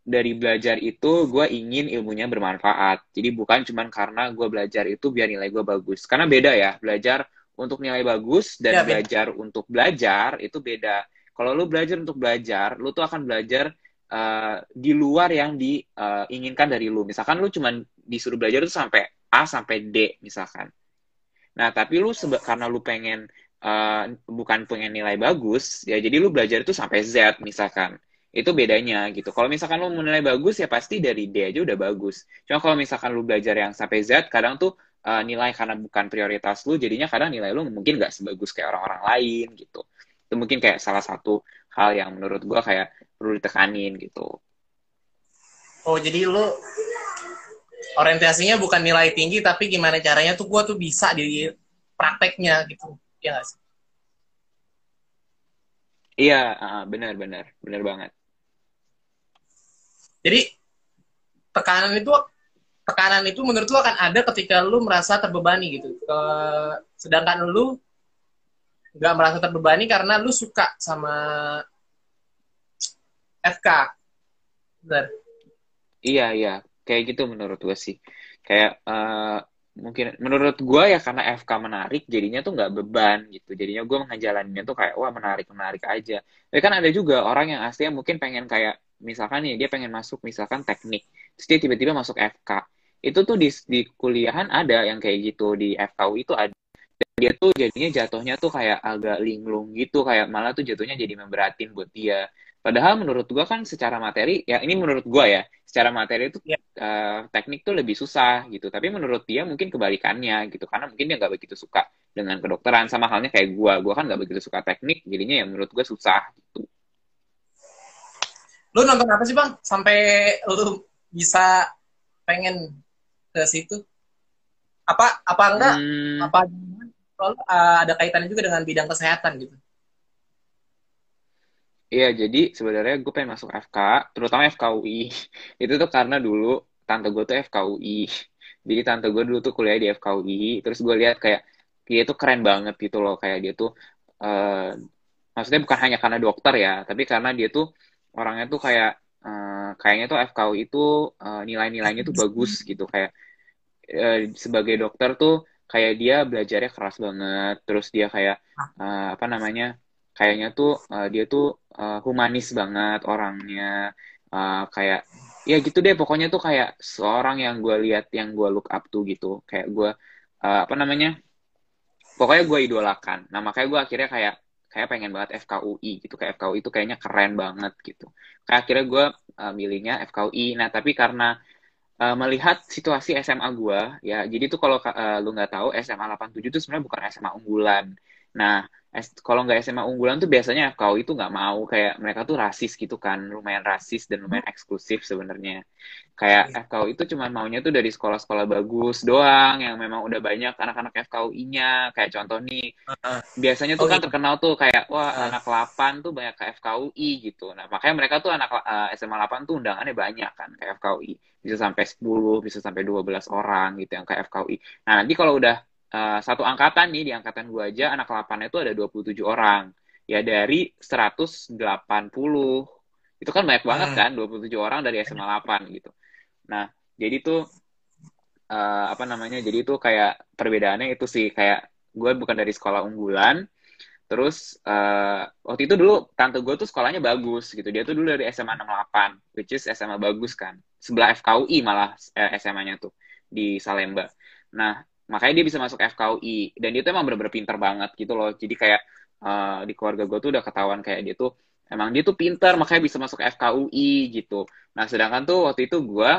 dari belajar itu gue ingin ilmunya bermanfaat. Jadi bukan cuma karena gue belajar itu biar nilai gue bagus. Karena beda ya belajar untuk nilai bagus dan ya, belajar untuk belajar itu beda. Kalau lu belajar untuk belajar lu tuh akan belajar uh, di luar yang diinginkan uh, dari lu. Misalkan lu cuma disuruh belajar itu sampai A sampai D misalkan Nah, tapi lu karena lu pengen uh, bukan pengen nilai bagus, ya jadi lu belajar itu sampai Z misalkan. Itu bedanya gitu. Kalau misalkan lu mau nilai bagus ya pasti dari D aja udah bagus. Cuma kalau misalkan lu belajar yang sampai Z, kadang tuh uh, nilai karena bukan prioritas lu, jadinya kadang nilai lu mungkin nggak sebagus kayak orang-orang lain gitu. Itu mungkin kayak salah satu hal yang menurut gua kayak perlu ditekanin gitu.
Oh, jadi lu orientasinya bukan nilai tinggi tapi gimana caranya tuh gue tuh bisa di prakteknya gitu. Ya gak sih?
Iya uh, benar benar. Benar banget.
Jadi tekanan itu tekanan itu menurut lu akan ada ketika lu merasa terbebani gitu. Ke, sedangkan lu nggak merasa terbebani karena lu suka sama FK
benar? Iya iya kayak gitu menurut gue sih. Kayak uh, mungkin menurut gue ya karena FK menarik jadinya tuh nggak beban gitu. Jadinya gue menjalaninya tuh kayak wah menarik menarik aja. Tapi kan ada juga orang yang aslinya mungkin pengen kayak misalkan nih dia pengen masuk misalkan teknik terus dia tiba-tiba masuk FK itu tuh di, di kuliahan ada yang kayak gitu di FKU itu ada dia tuh jadinya jatuhnya tuh kayak agak linglung gitu kayak malah tuh jatuhnya jadi memberatin buat dia Padahal menurut gue kan secara materi, ya ini menurut gue ya, secara materi itu yeah. Ya. uh, teknik tuh lebih susah gitu. Tapi menurut dia mungkin kebalikannya gitu, karena mungkin dia nggak begitu suka dengan kedokteran. Sama halnya kayak gue, gue kan nggak begitu suka teknik, jadinya ya menurut gue susah gitu.
Lu nonton apa sih bang, sampai lu bisa pengen ke situ? Apa apa enggak? Hmm. Apa uh, ada kaitannya juga dengan bidang kesehatan gitu?
Iya, jadi sebenarnya gue pengen masuk FK, terutama FKUI. [LAUGHS] Itu tuh karena dulu tante gue tuh FKUI. Jadi tante gue dulu tuh kuliah di FKUI, terus gue lihat kayak dia tuh keren banget gitu loh, kayak dia tuh uh, maksudnya bukan hanya karena dokter ya, tapi karena dia tuh orangnya tuh kayak uh, kayaknya tuh FKUI itu uh, nilai-nilainya tuh bagus gitu, kayak uh, sebagai dokter tuh kayak dia belajarnya keras banget, terus dia kayak uh, apa namanya? kayaknya tuh uh, dia tuh uh, humanis banget orangnya uh, kayak ya gitu deh pokoknya tuh kayak seorang yang gue lihat yang gue look up tuh gitu. Kayak gue uh, apa namanya pokoknya gue idolakan. Nah makanya gue akhirnya kayak kayak pengen banget FKUI gitu. Kayak FKUI itu kayaknya keren banget gitu. Kayak akhirnya gue uh, milihnya FKUI nah tapi karena uh, melihat situasi SMA gue ya. Jadi tuh kalau uh, lu nggak tahu SMA 87 itu sebenarnya bukan SMA unggulan. Nah kalau nggak SMA unggulan tuh biasanya FKU itu nggak mau kayak mereka tuh rasis gitu kan lumayan rasis dan lumayan eksklusif sebenarnya. Kayak yeah. FKU itu cuma maunya tuh dari sekolah-sekolah bagus doang yang memang udah banyak anak-anak FKUI-nya kayak contoh nih uh, biasanya tuh oh, kan iya. terkenal tuh kayak wah uh. anak 8 tuh banyak ke FKUI gitu. Nah makanya mereka tuh anak uh, SMA 8 tuh undangannya banyak kan ke FKUI bisa sampai 10 bisa sampai 12 orang gitu yang ke FKUI nah nanti kalau udah uh, satu angkatan nih di angkatan gue aja anak 8 itu ada 27 orang. Ya dari 180 itu kan banyak banget hmm. kan 27 orang dari SMA 8 gitu. Nah jadi tuh uh, apa namanya jadi itu kayak perbedaannya itu sih kayak gue bukan dari sekolah unggulan terus uh, waktu itu dulu tante gue tuh sekolahnya bagus gitu. Dia tuh dulu dari SMA 68 which is SMA bagus kan. Sebelah FKUI malah eh, SMA-nya tuh di Salemba. Nah makanya dia bisa masuk FKUI dan dia tuh emang bener-bener pinter banget gitu loh. Jadi kayak uh, di keluarga gue tuh udah ketahuan kayak dia tuh emang dia tuh pinter makanya bisa masuk FKUI gitu. Nah sedangkan tuh waktu itu gue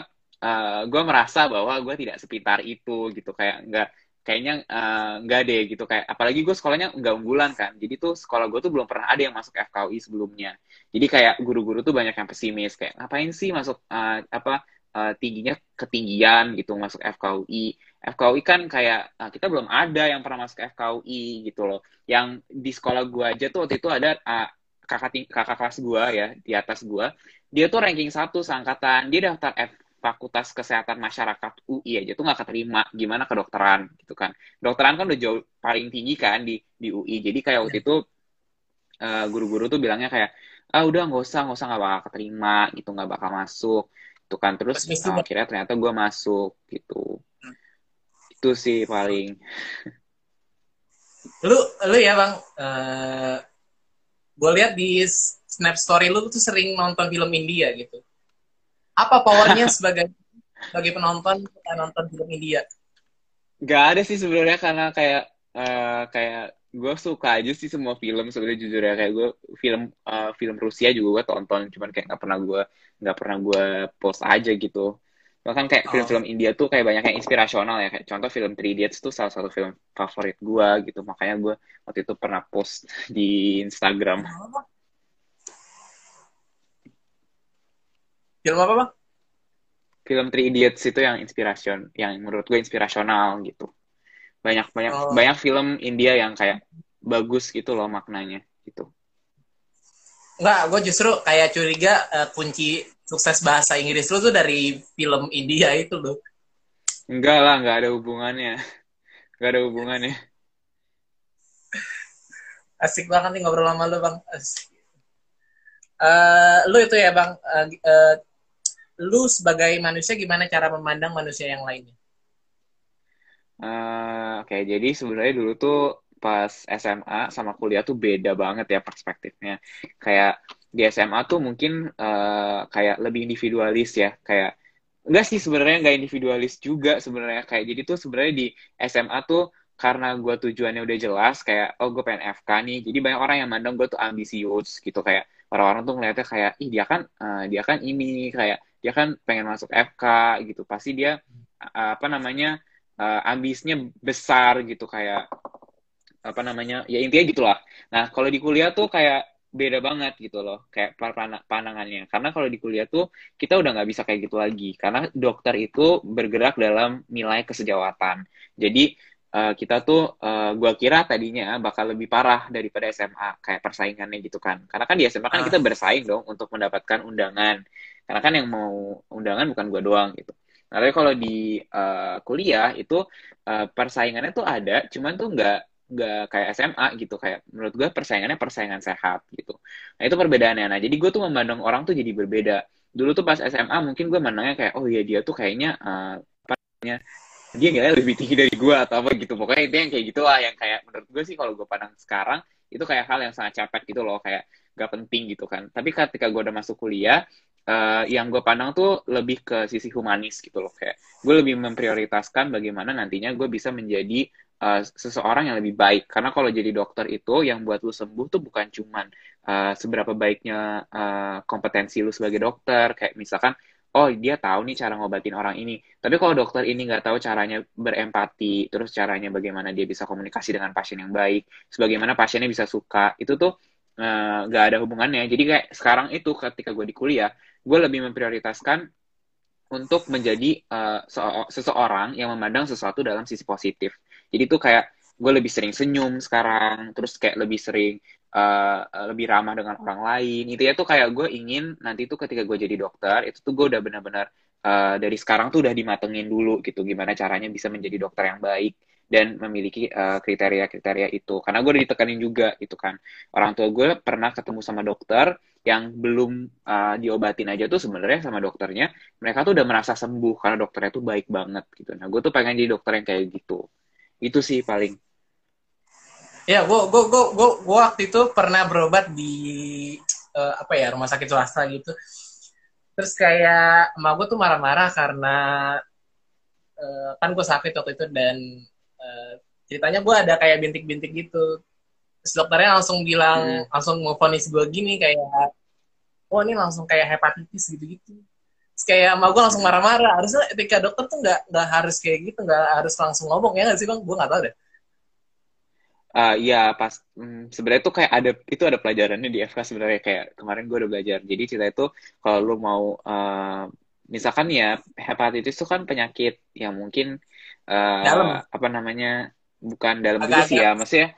uh, gue merasa bahwa gue tidak sepintar itu gitu. Kayak nggak kayaknya uh, nggak deh gitu. Kayak apalagi gue sekolahnya nggak unggulan kan. Jadi tuh sekolah gue tuh belum pernah ada yang masuk FKUI sebelumnya. Jadi kayak guru-guru tuh banyak yang pesimis. Kayak ngapain sih masuk uh, apa uh, tingginya ketinggian gitu masuk FKUI FKUI kan kayak uh, kita belum ada yang pernah masuk FKUI gitu loh. Yang di sekolah gue aja tuh waktu itu ada uh, kakak kakak kelas gue ya di atas gue dia tuh ranking satu seangkatan. Dia daftar F Fakultas Kesehatan Masyarakat UI aja tuh nggak keterima. Gimana kedokteran gitu kan. Dokteran kan udah jauh paling tinggi kan di di UI jadi kayak waktu itu guru-guru uh, tuh bilangnya kayak ah udah nggak usah nggak usah nggak bakal keterima gitu nggak bakal masuk itu kan. Terus uh, akhirnya ternyata gue masuk gitu. Itu sih paling.
Lu lu ya bang. Uh, eh, gue lihat di snap story lu tuh sering nonton film India gitu. Apa powernya [LAUGHS] sebagai sebagai penonton nonton film India?
Gak ada sih sebenarnya karena kayak uh, kayak gue suka aja sih semua film. Sebenarnya jujur ya kayak gue film uh, film Rusia juga gue tonton. Cuman kayak nggak pernah gue nggak pernah gue post aja gitu bahkan kayak film-film oh. India tuh kayak banyak yang inspirasional ya. Kayak contoh film Three Idiots tuh salah satu film favorit gue gitu. Makanya gue waktu itu pernah post di Instagram.
Film apa bang?
Film Three Idiots itu yang inspiration yang menurut gue inspirasional gitu. Banyak banyak oh. banyak film India yang kayak bagus gitu loh maknanya gitu.
Enggak, gue justru kayak curiga uh, kunci sukses bahasa Inggris lu tuh dari film India itu loh.
Enggak lah, enggak ada hubungannya. Enggak ada hubungannya.
Asik banget nih ngobrol sama lu, Bang. Asik. Uh, lu itu ya, Bang. Uh, uh, lu sebagai manusia gimana cara memandang manusia yang lainnya?
Uh, Oke, okay, jadi sebenarnya dulu tuh pas SMA sama kuliah tuh beda banget ya perspektifnya. Kayak di SMA tuh mungkin uh, kayak lebih individualis ya, kayak enggak sih sebenarnya enggak individualis juga sebenarnya. Kayak jadi tuh sebenarnya di SMA tuh karena gue tujuannya udah jelas kayak oh gue pengen FK nih jadi banyak orang yang mandang gue tuh ambisius gitu. Kayak orang-orang tuh ngeliatnya kayak ih dia kan uh, dia kan ini kayak dia kan pengen masuk FK gitu. Pasti dia uh, apa namanya uh, ambisnya besar gitu. Kayak apa namanya ya intinya gitulah. Nah kalau di kuliah tuh kayak beda banget gitu loh kayak pandangannya. Karena kalau di kuliah tuh kita udah nggak bisa kayak gitu lagi. Karena dokter itu bergerak dalam nilai kesejawatan. Jadi uh, kita tuh uh, gua kira tadinya bakal lebih parah daripada SMA kayak persaingannya gitu kan. Karena kan di SMA kan ah. kita bersaing dong untuk mendapatkan undangan. Karena kan yang mau undangan bukan gua doang gitu. Nah, tapi kalau di uh, kuliah itu uh, persaingannya tuh ada, cuman tuh nggak nggak kayak SMA gitu kayak menurut gue persaingannya persaingan sehat gitu. Nah itu perbedaannya. Nah jadi gue tuh memandang orang tuh jadi berbeda. Dulu tuh pas SMA mungkin gue memandangnya kayak oh iya dia tuh kayaknya uh, apa namanya dia nggak lebih tinggi dari gue atau apa gitu. Pokoknya itu yang kayak gitu lah yang kayak menurut gue sih kalau gue pandang sekarang itu kayak hal yang sangat capek gitu loh kayak gak penting gitu kan. Tapi ketika gue udah masuk kuliah uh, yang gue pandang tuh lebih ke sisi humanis gitu loh kayak gue lebih memprioritaskan bagaimana nantinya gue bisa menjadi uh, seseorang yang lebih baik. Karena kalau jadi dokter itu yang buat lu sembuh tuh bukan cuman uh, seberapa baiknya uh, kompetensi lu sebagai dokter. Kayak misalkan oh dia tahu nih cara ngobatin orang ini. Tapi kalau dokter ini nggak tahu caranya berempati terus caranya bagaimana dia bisa komunikasi dengan pasien yang baik sebagaimana pasiennya bisa suka itu tuh nggak uh, ada hubungannya. Jadi kayak sekarang itu ketika gue di kuliah gue lebih memprioritaskan untuk menjadi uh, seseorang yang memandang sesuatu dalam sisi positif. Jadi tuh kayak gue lebih sering senyum sekarang, terus kayak lebih sering uh, lebih ramah dengan orang lain. Itu ya tuh kayak gue ingin nanti tuh ketika gue jadi dokter, itu tuh gue udah benar-benar uh, dari sekarang tuh udah dimatengin dulu gitu, gimana caranya bisa menjadi dokter yang baik dan memiliki kriteria-kriteria uh, itu. Karena gue udah ditekanin juga gitu kan. Orang tua gue pernah ketemu sama dokter yang belum uh, diobatin aja tuh sebenarnya sama dokternya mereka tuh udah merasa sembuh karena dokternya tuh baik banget gitu. Nah gue tuh pengen jadi dokter yang kayak gitu. Itu sih paling.
Ya, gue gue gue gue waktu itu pernah berobat di uh, apa ya rumah sakit swasta gitu. Terus kayak emak gue tuh marah-marah karena uh, kan gue sakit waktu itu dan uh, ceritanya gue ada kayak bintik-bintik gitu terus dokternya langsung bilang hmm. langsung mau vonis gue gini kayak oh ini langsung kayak hepatitis gitu-gitu kayak sama gue langsung marah-marah. Harusnya etika dokter tuh nggak nggak harus kayak gitu nggak harus langsung ngomong ya nggak sih bang? Gue nggak tahu deh.
Uh, ya pas hmm, sebenarnya tuh kayak ada itu ada pelajarannya di FK sebenarnya. Kayak kemarin gue udah belajar. Jadi cerita itu kalau lu mau uh, misalkan ya hepatitis itu kan penyakit yang mungkin uh, apa namanya bukan dalam sih ya maksudnya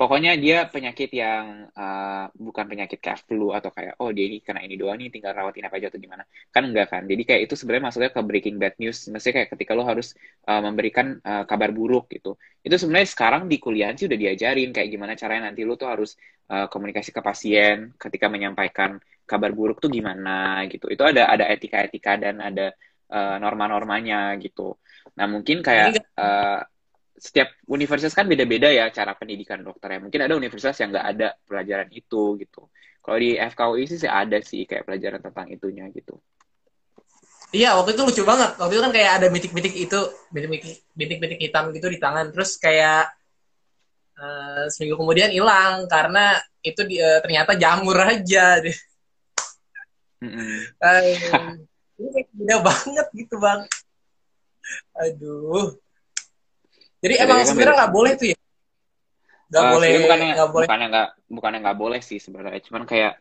pokoknya dia penyakit yang uh, bukan penyakit kayak flu atau kayak oh dia ini kena ini doang nih tinggal rawatin apa aja atau gimana. Kan enggak kan? Jadi kayak itu sebenarnya masuknya ke breaking bad news. Maksudnya kayak ketika lo harus uh, memberikan uh, kabar buruk gitu. Itu sebenarnya sekarang di kuliah sih udah diajarin kayak gimana caranya nanti lo tuh harus uh, komunikasi ke pasien ketika menyampaikan kabar buruk tuh gimana gitu. Itu ada ada etika-etika dan ada uh, norma-normanya gitu. Nah mungkin kayak uh, setiap universitas kan beda-beda ya cara pendidikan dokternya. Mungkin ada universitas yang nggak ada pelajaran itu gitu. Kalau di FKUI sih ada sih kayak pelajaran tentang itunya gitu.
Iya, waktu itu lucu banget. Waktu itu kan kayak ada mitik-mitik itu, mitik-mitik hitam gitu di tangan. Terus kayak uh, seminggu kemudian hilang karena itu di, uh, ternyata jamur aja. Mm -hmm. uh, ini beda banget gitu bang. Aduh. Jadi ya, emang kan sebenarnya nggak boleh tuh ya? Nggak uh, boleh.
Bukannya nggak boleh. Bukannya nggak bukannya nggak boleh sih sebenarnya. Cuman kayak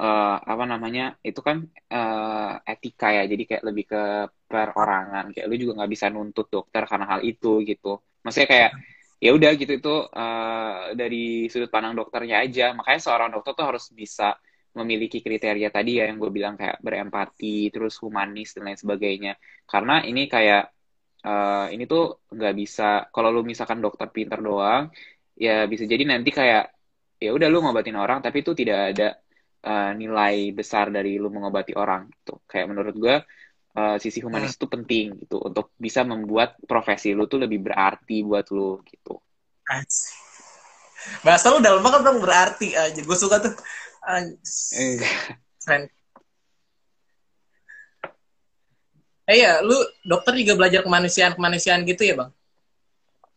uh, apa namanya itu kan uh, etika ya. Jadi kayak lebih ke perorangan. Kayak lu juga nggak bisa nuntut dokter karena hal itu gitu. Maksudnya kayak ya udah gitu itu uh, dari sudut pandang dokternya aja. Makanya seorang dokter tuh harus bisa memiliki kriteria tadi ya yang gue bilang kayak berempati, terus humanis dan lain sebagainya. Karena ini kayak uh, ini tuh nggak bisa kalau lu misalkan dokter pinter doang ya bisa jadi nanti kayak ya udah lu ngobatin orang tapi itu tidak ada uh, nilai besar dari lu mengobati orang gitu. Kayak menurut gue uh, sisi humanis hmm. itu penting gitu untuk bisa membuat profesi lu tuh lebih berarti buat lu gitu.
Bahasa lu dalam banget dong berarti aja gue suka tuh. Keren Eh iya, lu dokter juga belajar kemanusiaan-kemanusiaan gitu ya, Bang?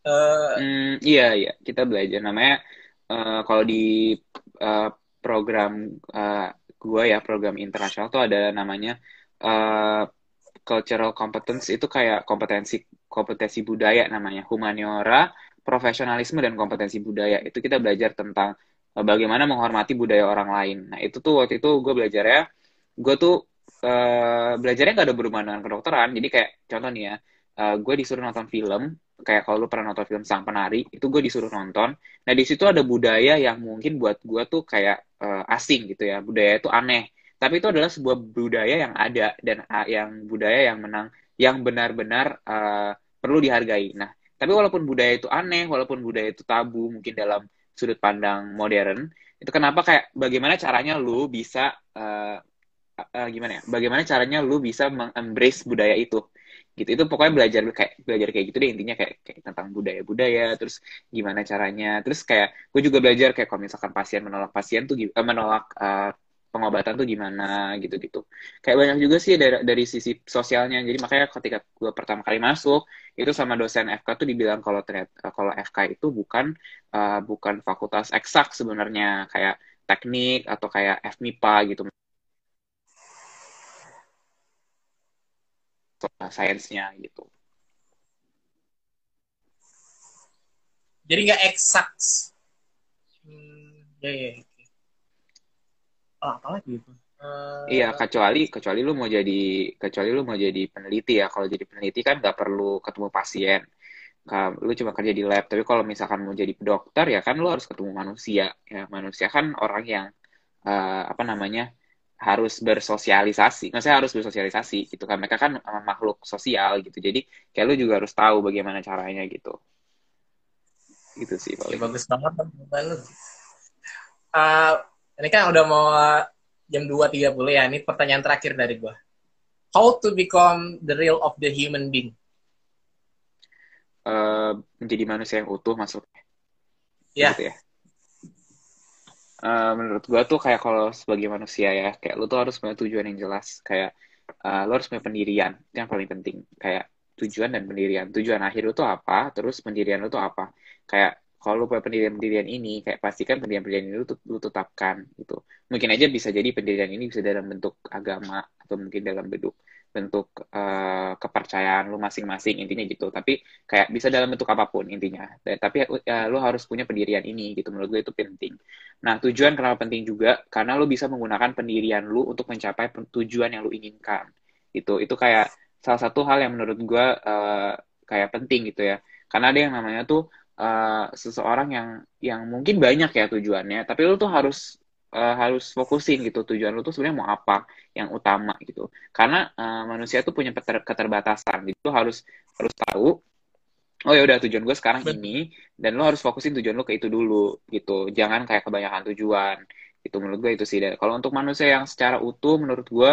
Uh, mm, iya, iya. Kita belajar. Namanya, uh, kalau di uh, program uh, gue ya, program internasional tuh ada namanya uh, cultural competence. Itu kayak kompetensi kompetensi budaya namanya. Humaniora, profesionalisme, dan kompetensi budaya. Itu kita belajar tentang bagaimana menghormati budaya orang lain. Nah, itu tuh waktu itu gue belajar ya, gue tuh uh, belajarnya gak ada berhubungan dengan kedokteran. Jadi kayak contoh nih ya uh, gue disuruh nonton film kayak kalau lu pernah nonton film Sang Penari itu gue disuruh nonton. Nah di situ ada budaya yang mungkin buat gue tuh kayak uh, asing gitu ya. Budaya itu aneh. Tapi itu adalah sebuah budaya yang ada dan uh, yang budaya yang menang yang benar-benar uh, perlu dihargai. Nah tapi walaupun budaya itu aneh walaupun budaya itu tabu mungkin dalam sudut pandang modern itu kenapa kayak bagaimana caranya lu bisa uh, uh, gimana ya bagaimana caranya lu bisa mengembrace budaya itu gitu itu pokoknya belajar kayak belajar kayak gitu deh intinya kayak, kayak tentang budaya budaya terus gimana caranya terus kayak gue juga belajar kayak kalau misalkan pasien menolak pasien tuh uh, menolak uh, pengobatan tuh gimana gitu-gitu. Kayak banyak juga sih dari, dari sisi sosialnya. Jadi makanya ketika gue pertama kali masuk itu sama dosen FK tuh dibilang kalau ternyata kalau FK itu bukan uh, bukan fakultas eksak sebenarnya kayak teknik atau kayak FMIPA gitu. Sainsnya gitu.
Jadi nggak eksak. Hmm, ya, ya. Oh, apa lagi itu?
Uh... Iya, kecuali kecuali lu mau jadi kecuali lu mau jadi peneliti ya. Kalau jadi peneliti kan nggak perlu ketemu pasien. Lu cuma kerja di lab. Tapi kalau misalkan mau jadi dokter ya kan lu harus ketemu manusia. Ya manusia kan orang yang uh, apa namanya harus bersosialisasi, maksudnya harus bersosialisasi gitu kan. Mereka kan makhluk sosial gitu. Jadi kayak lu juga harus tahu bagaimana caranya gitu. Gitu sih
paling. Ya, bagus banget lu. Uh, ini kan udah mau jam 2.30 ya. Ini pertanyaan terakhir dari gua. How to become the real of the human being?
Uh, menjadi manusia yang utuh maksudnya.
Ya. Gitu ya
uh, menurut gue tuh kayak kalau sebagai manusia ya kayak lu tuh harus punya tujuan yang jelas. Kayak uh, lu harus punya pendirian itu yang paling penting. Kayak tujuan dan pendirian. Tujuan akhir lu tuh apa? Terus pendirian lu tuh apa? Kayak kalau lu punya pendirian-pendirian ini kayak pastikan pendirian-pendirian ini lu, lu tetapkan gitu. Mungkin aja bisa jadi pendirian ini bisa dalam bentuk agama atau mungkin dalam bentuk bentuk uh, kepercayaan lu masing-masing intinya gitu. Tapi kayak bisa dalam bentuk apa pun intinya. Tapi uh, lu harus punya pendirian ini gitu menurut gue itu penting. Nah tujuan kenapa penting juga karena lu bisa menggunakan pendirian lu untuk mencapai tujuan yang lu inginkan itu itu kayak salah satu hal yang menurut gue uh, kayak penting gitu ya. Karena ada yang namanya tuh uh, seseorang yang yang mungkin banyak ya tujuannya tapi lu tuh harus uh, harus fokusin gitu tujuan lu tuh sebenarnya mau apa yang utama gitu. Karena uh, manusia tuh punya keter keterbatasan. Gitu harus harus tahu oh ya udah tujuan gue sekarang Betul. ini dan lu harus fokusin tujuan lu ke itu dulu gitu. Jangan kayak kebanyakan tujuan. Itu menurut gue itu sih. Dan kalau untuk manusia yang secara utuh menurut gue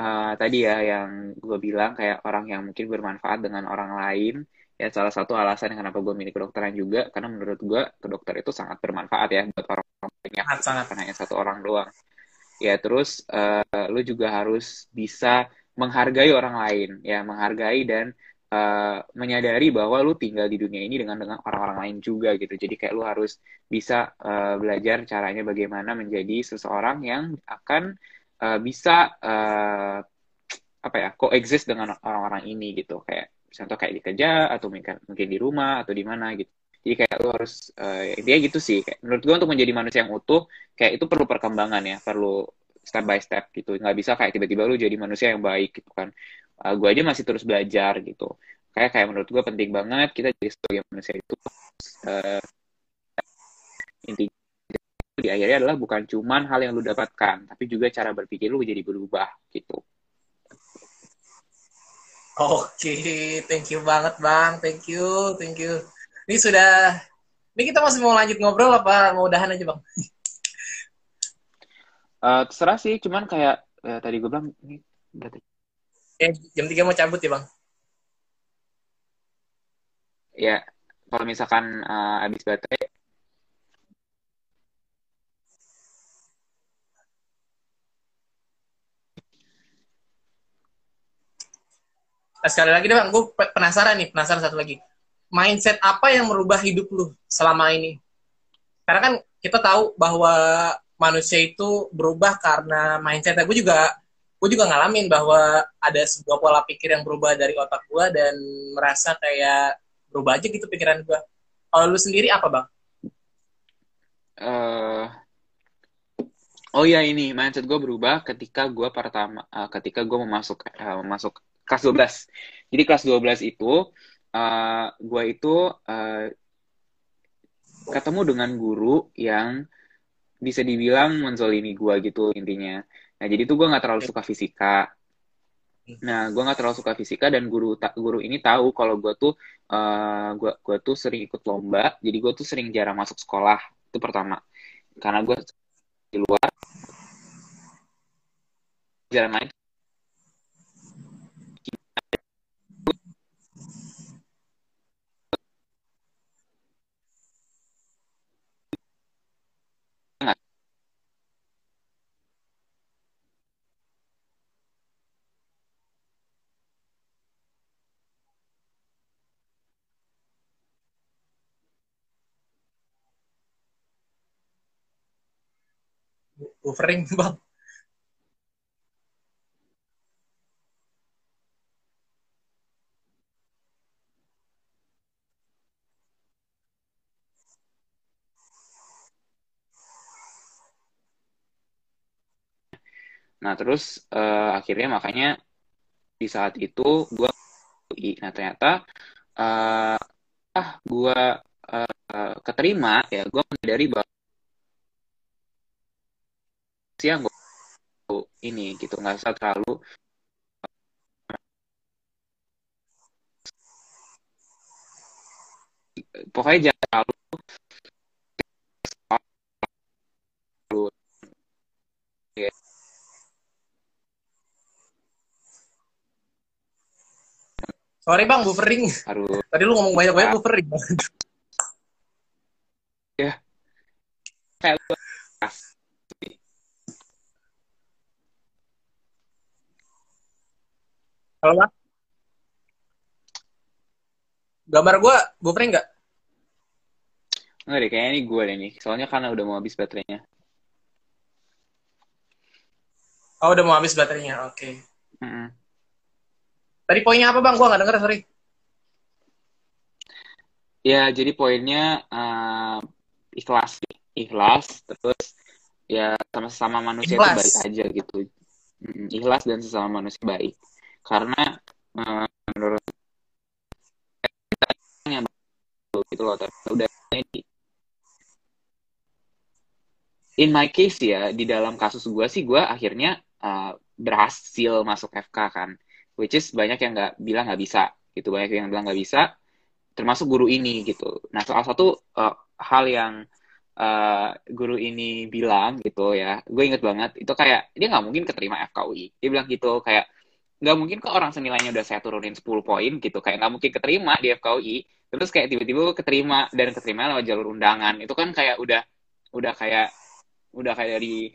uh, tadi ya yang gue bilang kayak orang yang mungkin bermanfaat dengan orang lain ya salah satu alasan kenapa gue milih kedokteran juga karena menurut gue kedokter itu sangat bermanfaat ya buat orang banyak sangat, sangat. karena hanya satu orang doang. Ya terus uh, lu juga harus bisa menghargai orang lain ya menghargai dan uh, menyadari bahwa lu tinggal di dunia ini dengan dengan orang-orang lain juga gitu. Jadi kayak lu harus bisa uh, belajar caranya bagaimana menjadi seseorang yang akan uh, bisa uh, apa ya coexist dengan orang-orang ini gitu. Kayak contoh kayak di kerja atau mungkin mungkin di rumah atau di mana gitu. Jadi kayak lo harus uh, dia gitu sih. Kayak menurut gue untuk menjadi manusia yang utuh kayak itu perlu perkembangan ya perlu step by step gitu. Nggak bisa kayak tiba-tiba lo jadi manusia yang baik gitu kan. Uh, eh, gue aja masih terus belajar gitu. Kayak kayak menurut gue penting banget kita jadi sebagai manusia itu uh, intinya di akhirnya adalah bukan cuman hal yang lu dapatkan tapi juga cara berpikir lu jadi berubah gitu
Oke, thank you banget Bang. Thank you, thank you. Ini sudah, ini kita masih mau lanjut ngobrol apa mau udahan aja Bang?
Uh, terserah sih, cuman kayak uh, tadi gue bilang, ini berarti.
Eh, jam 3 mau cabut ya Bang?
Ya, kalau misalkan uh, habis baterai,
Nah, sekali lagi deh bang, gue penasaran nih, penasaran satu lagi. Mindset apa yang merubah hidup lu selama ini? Karena kan kita tahu bahwa manusia itu berubah karena mindset. Gue juga gue juga ngalamin bahwa ada sebuah pola pikir yang berubah dari otak gue dan merasa kayak berubah aja gitu pikiran gue. Kalau lu sendiri apa bang?
Uh, oh ya ini mindset gue berubah ketika gue pertama uh, ketika gue mau masuk uh, masuk kelas 12. Jadi kelas 12 itu uh, gue itu uh, ketemu dengan guru yang bisa dibilang menzolimi gue gitu intinya. Nah jadi tuh gue nggak terlalu suka fisika. Nah gue nggak terlalu suka fisika dan guru guru ini tahu kalau gue tuh uh, gue gue tuh sering ikut lomba. Jadi gue tuh sering jarang masuk sekolah itu pertama. Karena gue di luar jarang main
buffering [LAUGHS] bang.
Nah, terus uh, akhirnya makanya di saat itu gue nah ternyata uh, ah gue uh, keterima ya gue menyadari bahwa siang gue ini gitu nggak usah terlalu pokoknya jangan terlalu
Sorry bang, buffering. Aduh. Tadi lu ngomong banyak-banyak buffering.
ya. Kayak
Halo, Bang? Gambar gue buffering nggak?
Enggak deh, kayaknya ini gue deh nih. Soalnya karena udah mau habis baterainya.
Oh, udah mau habis baterainya. Oke. Okay. Mm -hmm. Tadi poinnya apa bang? Gua nggak denger sorry.
Ya, jadi poinnya uh, ikhlas, ikhlas, terus ya sama-sama manusia itu baik aja gitu. Ikhlas dan sesama manusia baik. Karena uh, menurut yang gitu loh, udah ini. In my case ya, di dalam kasus gue sih, gue akhirnya uh, berhasil masuk FK kan. Which is banyak yang nggak bilang nggak bisa, gitu. Banyak yang bilang nggak bisa, termasuk guru ini gitu. Nah salah satu uh, hal yang uh, guru ini bilang gitu ya, gue inget banget itu kayak dia nggak mungkin keterima FKUI. Dia bilang gitu kayak nggak mungkin kok orang senilainya udah saya turunin 10 poin gitu, kayak nggak mungkin keterima di FKUI. Terus kayak tiba-tiba keterima dan keterima lewat jalur undangan. Itu kan kayak udah udah kayak udah kayak dari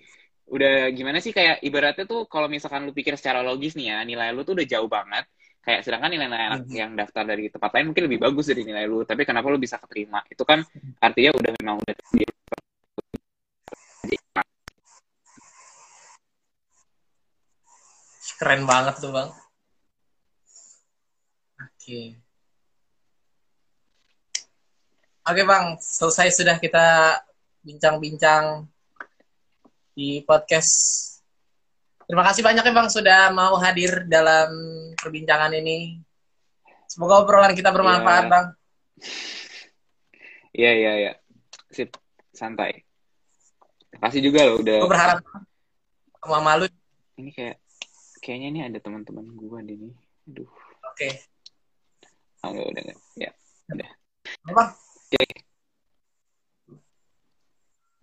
udah gimana sih kayak ibaratnya tuh kalau misalkan lu pikir secara logis nih ya nilai lu tuh udah jauh banget kayak sedangkan nilai-nilai anak hmm. yang daftar dari tempat lain mungkin lebih bagus dari nilai lu tapi kenapa lu bisa keterima itu kan artinya udah memang udah
keren banget tuh bang oke oke bang selesai sudah kita bincang-bincang di podcast Terima kasih banyak ya Bang sudah mau hadir dalam perbincangan ini. Semoga obrolan kita bermanfaat, yeah. Bang.
Iya, iya, iya. Sip, santai. Terima kasih juga loh udah.
Gue berharap sama malu.
Ini kayak kayaknya ini ada teman-teman gue di sini. Aduh.
Oke.
Okay. Oh, udah enggak. Ya, udah.
Apa? Oke. Okay.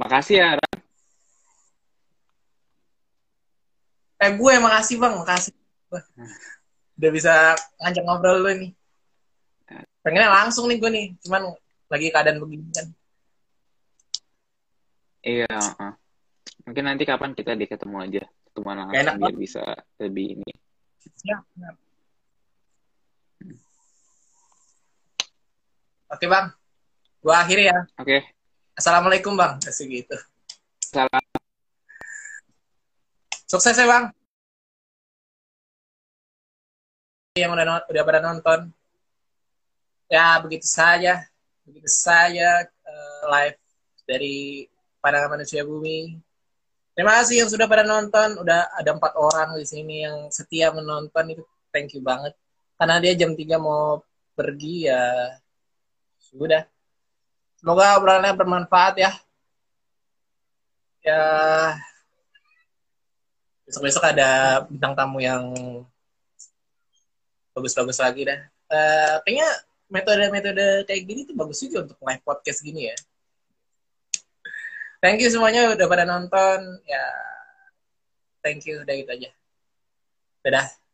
Makasih ya.
Eh gue makasih bang, makasih. Udah bisa ngajak ngobrol lu nih. Pengennya langsung nih gue nih, cuman lagi keadaan begini kan.
Iya, uh. mungkin nanti kapan kita ketemu aja, langsung Enak, biar bisa lebih ini.
Ya. Oke bang, gua akhiri ya.
Oke.
Assalamualaikum bang, kasih gitu.
Salam.
Sukses ya bang. Yang udah udah pada nonton. Ya begitu saja, begitu saja uh, live dari pandangan manusia bumi. Terima kasih yang sudah pada nonton. Udah ada empat orang di sini yang setia menonton itu thank you banget. Karena dia jam 3 mau pergi ya sudah. Semoga obrolannya bermanfaat ya. Ya besok-besok ada bintang tamu yang bagus-bagus lagi dah. Uh, kayaknya metode-metode kayak gini tuh bagus juga untuk live podcast gini ya. Thank you semuanya udah pada nonton. Ya, thank you udah gitu aja. Dadah.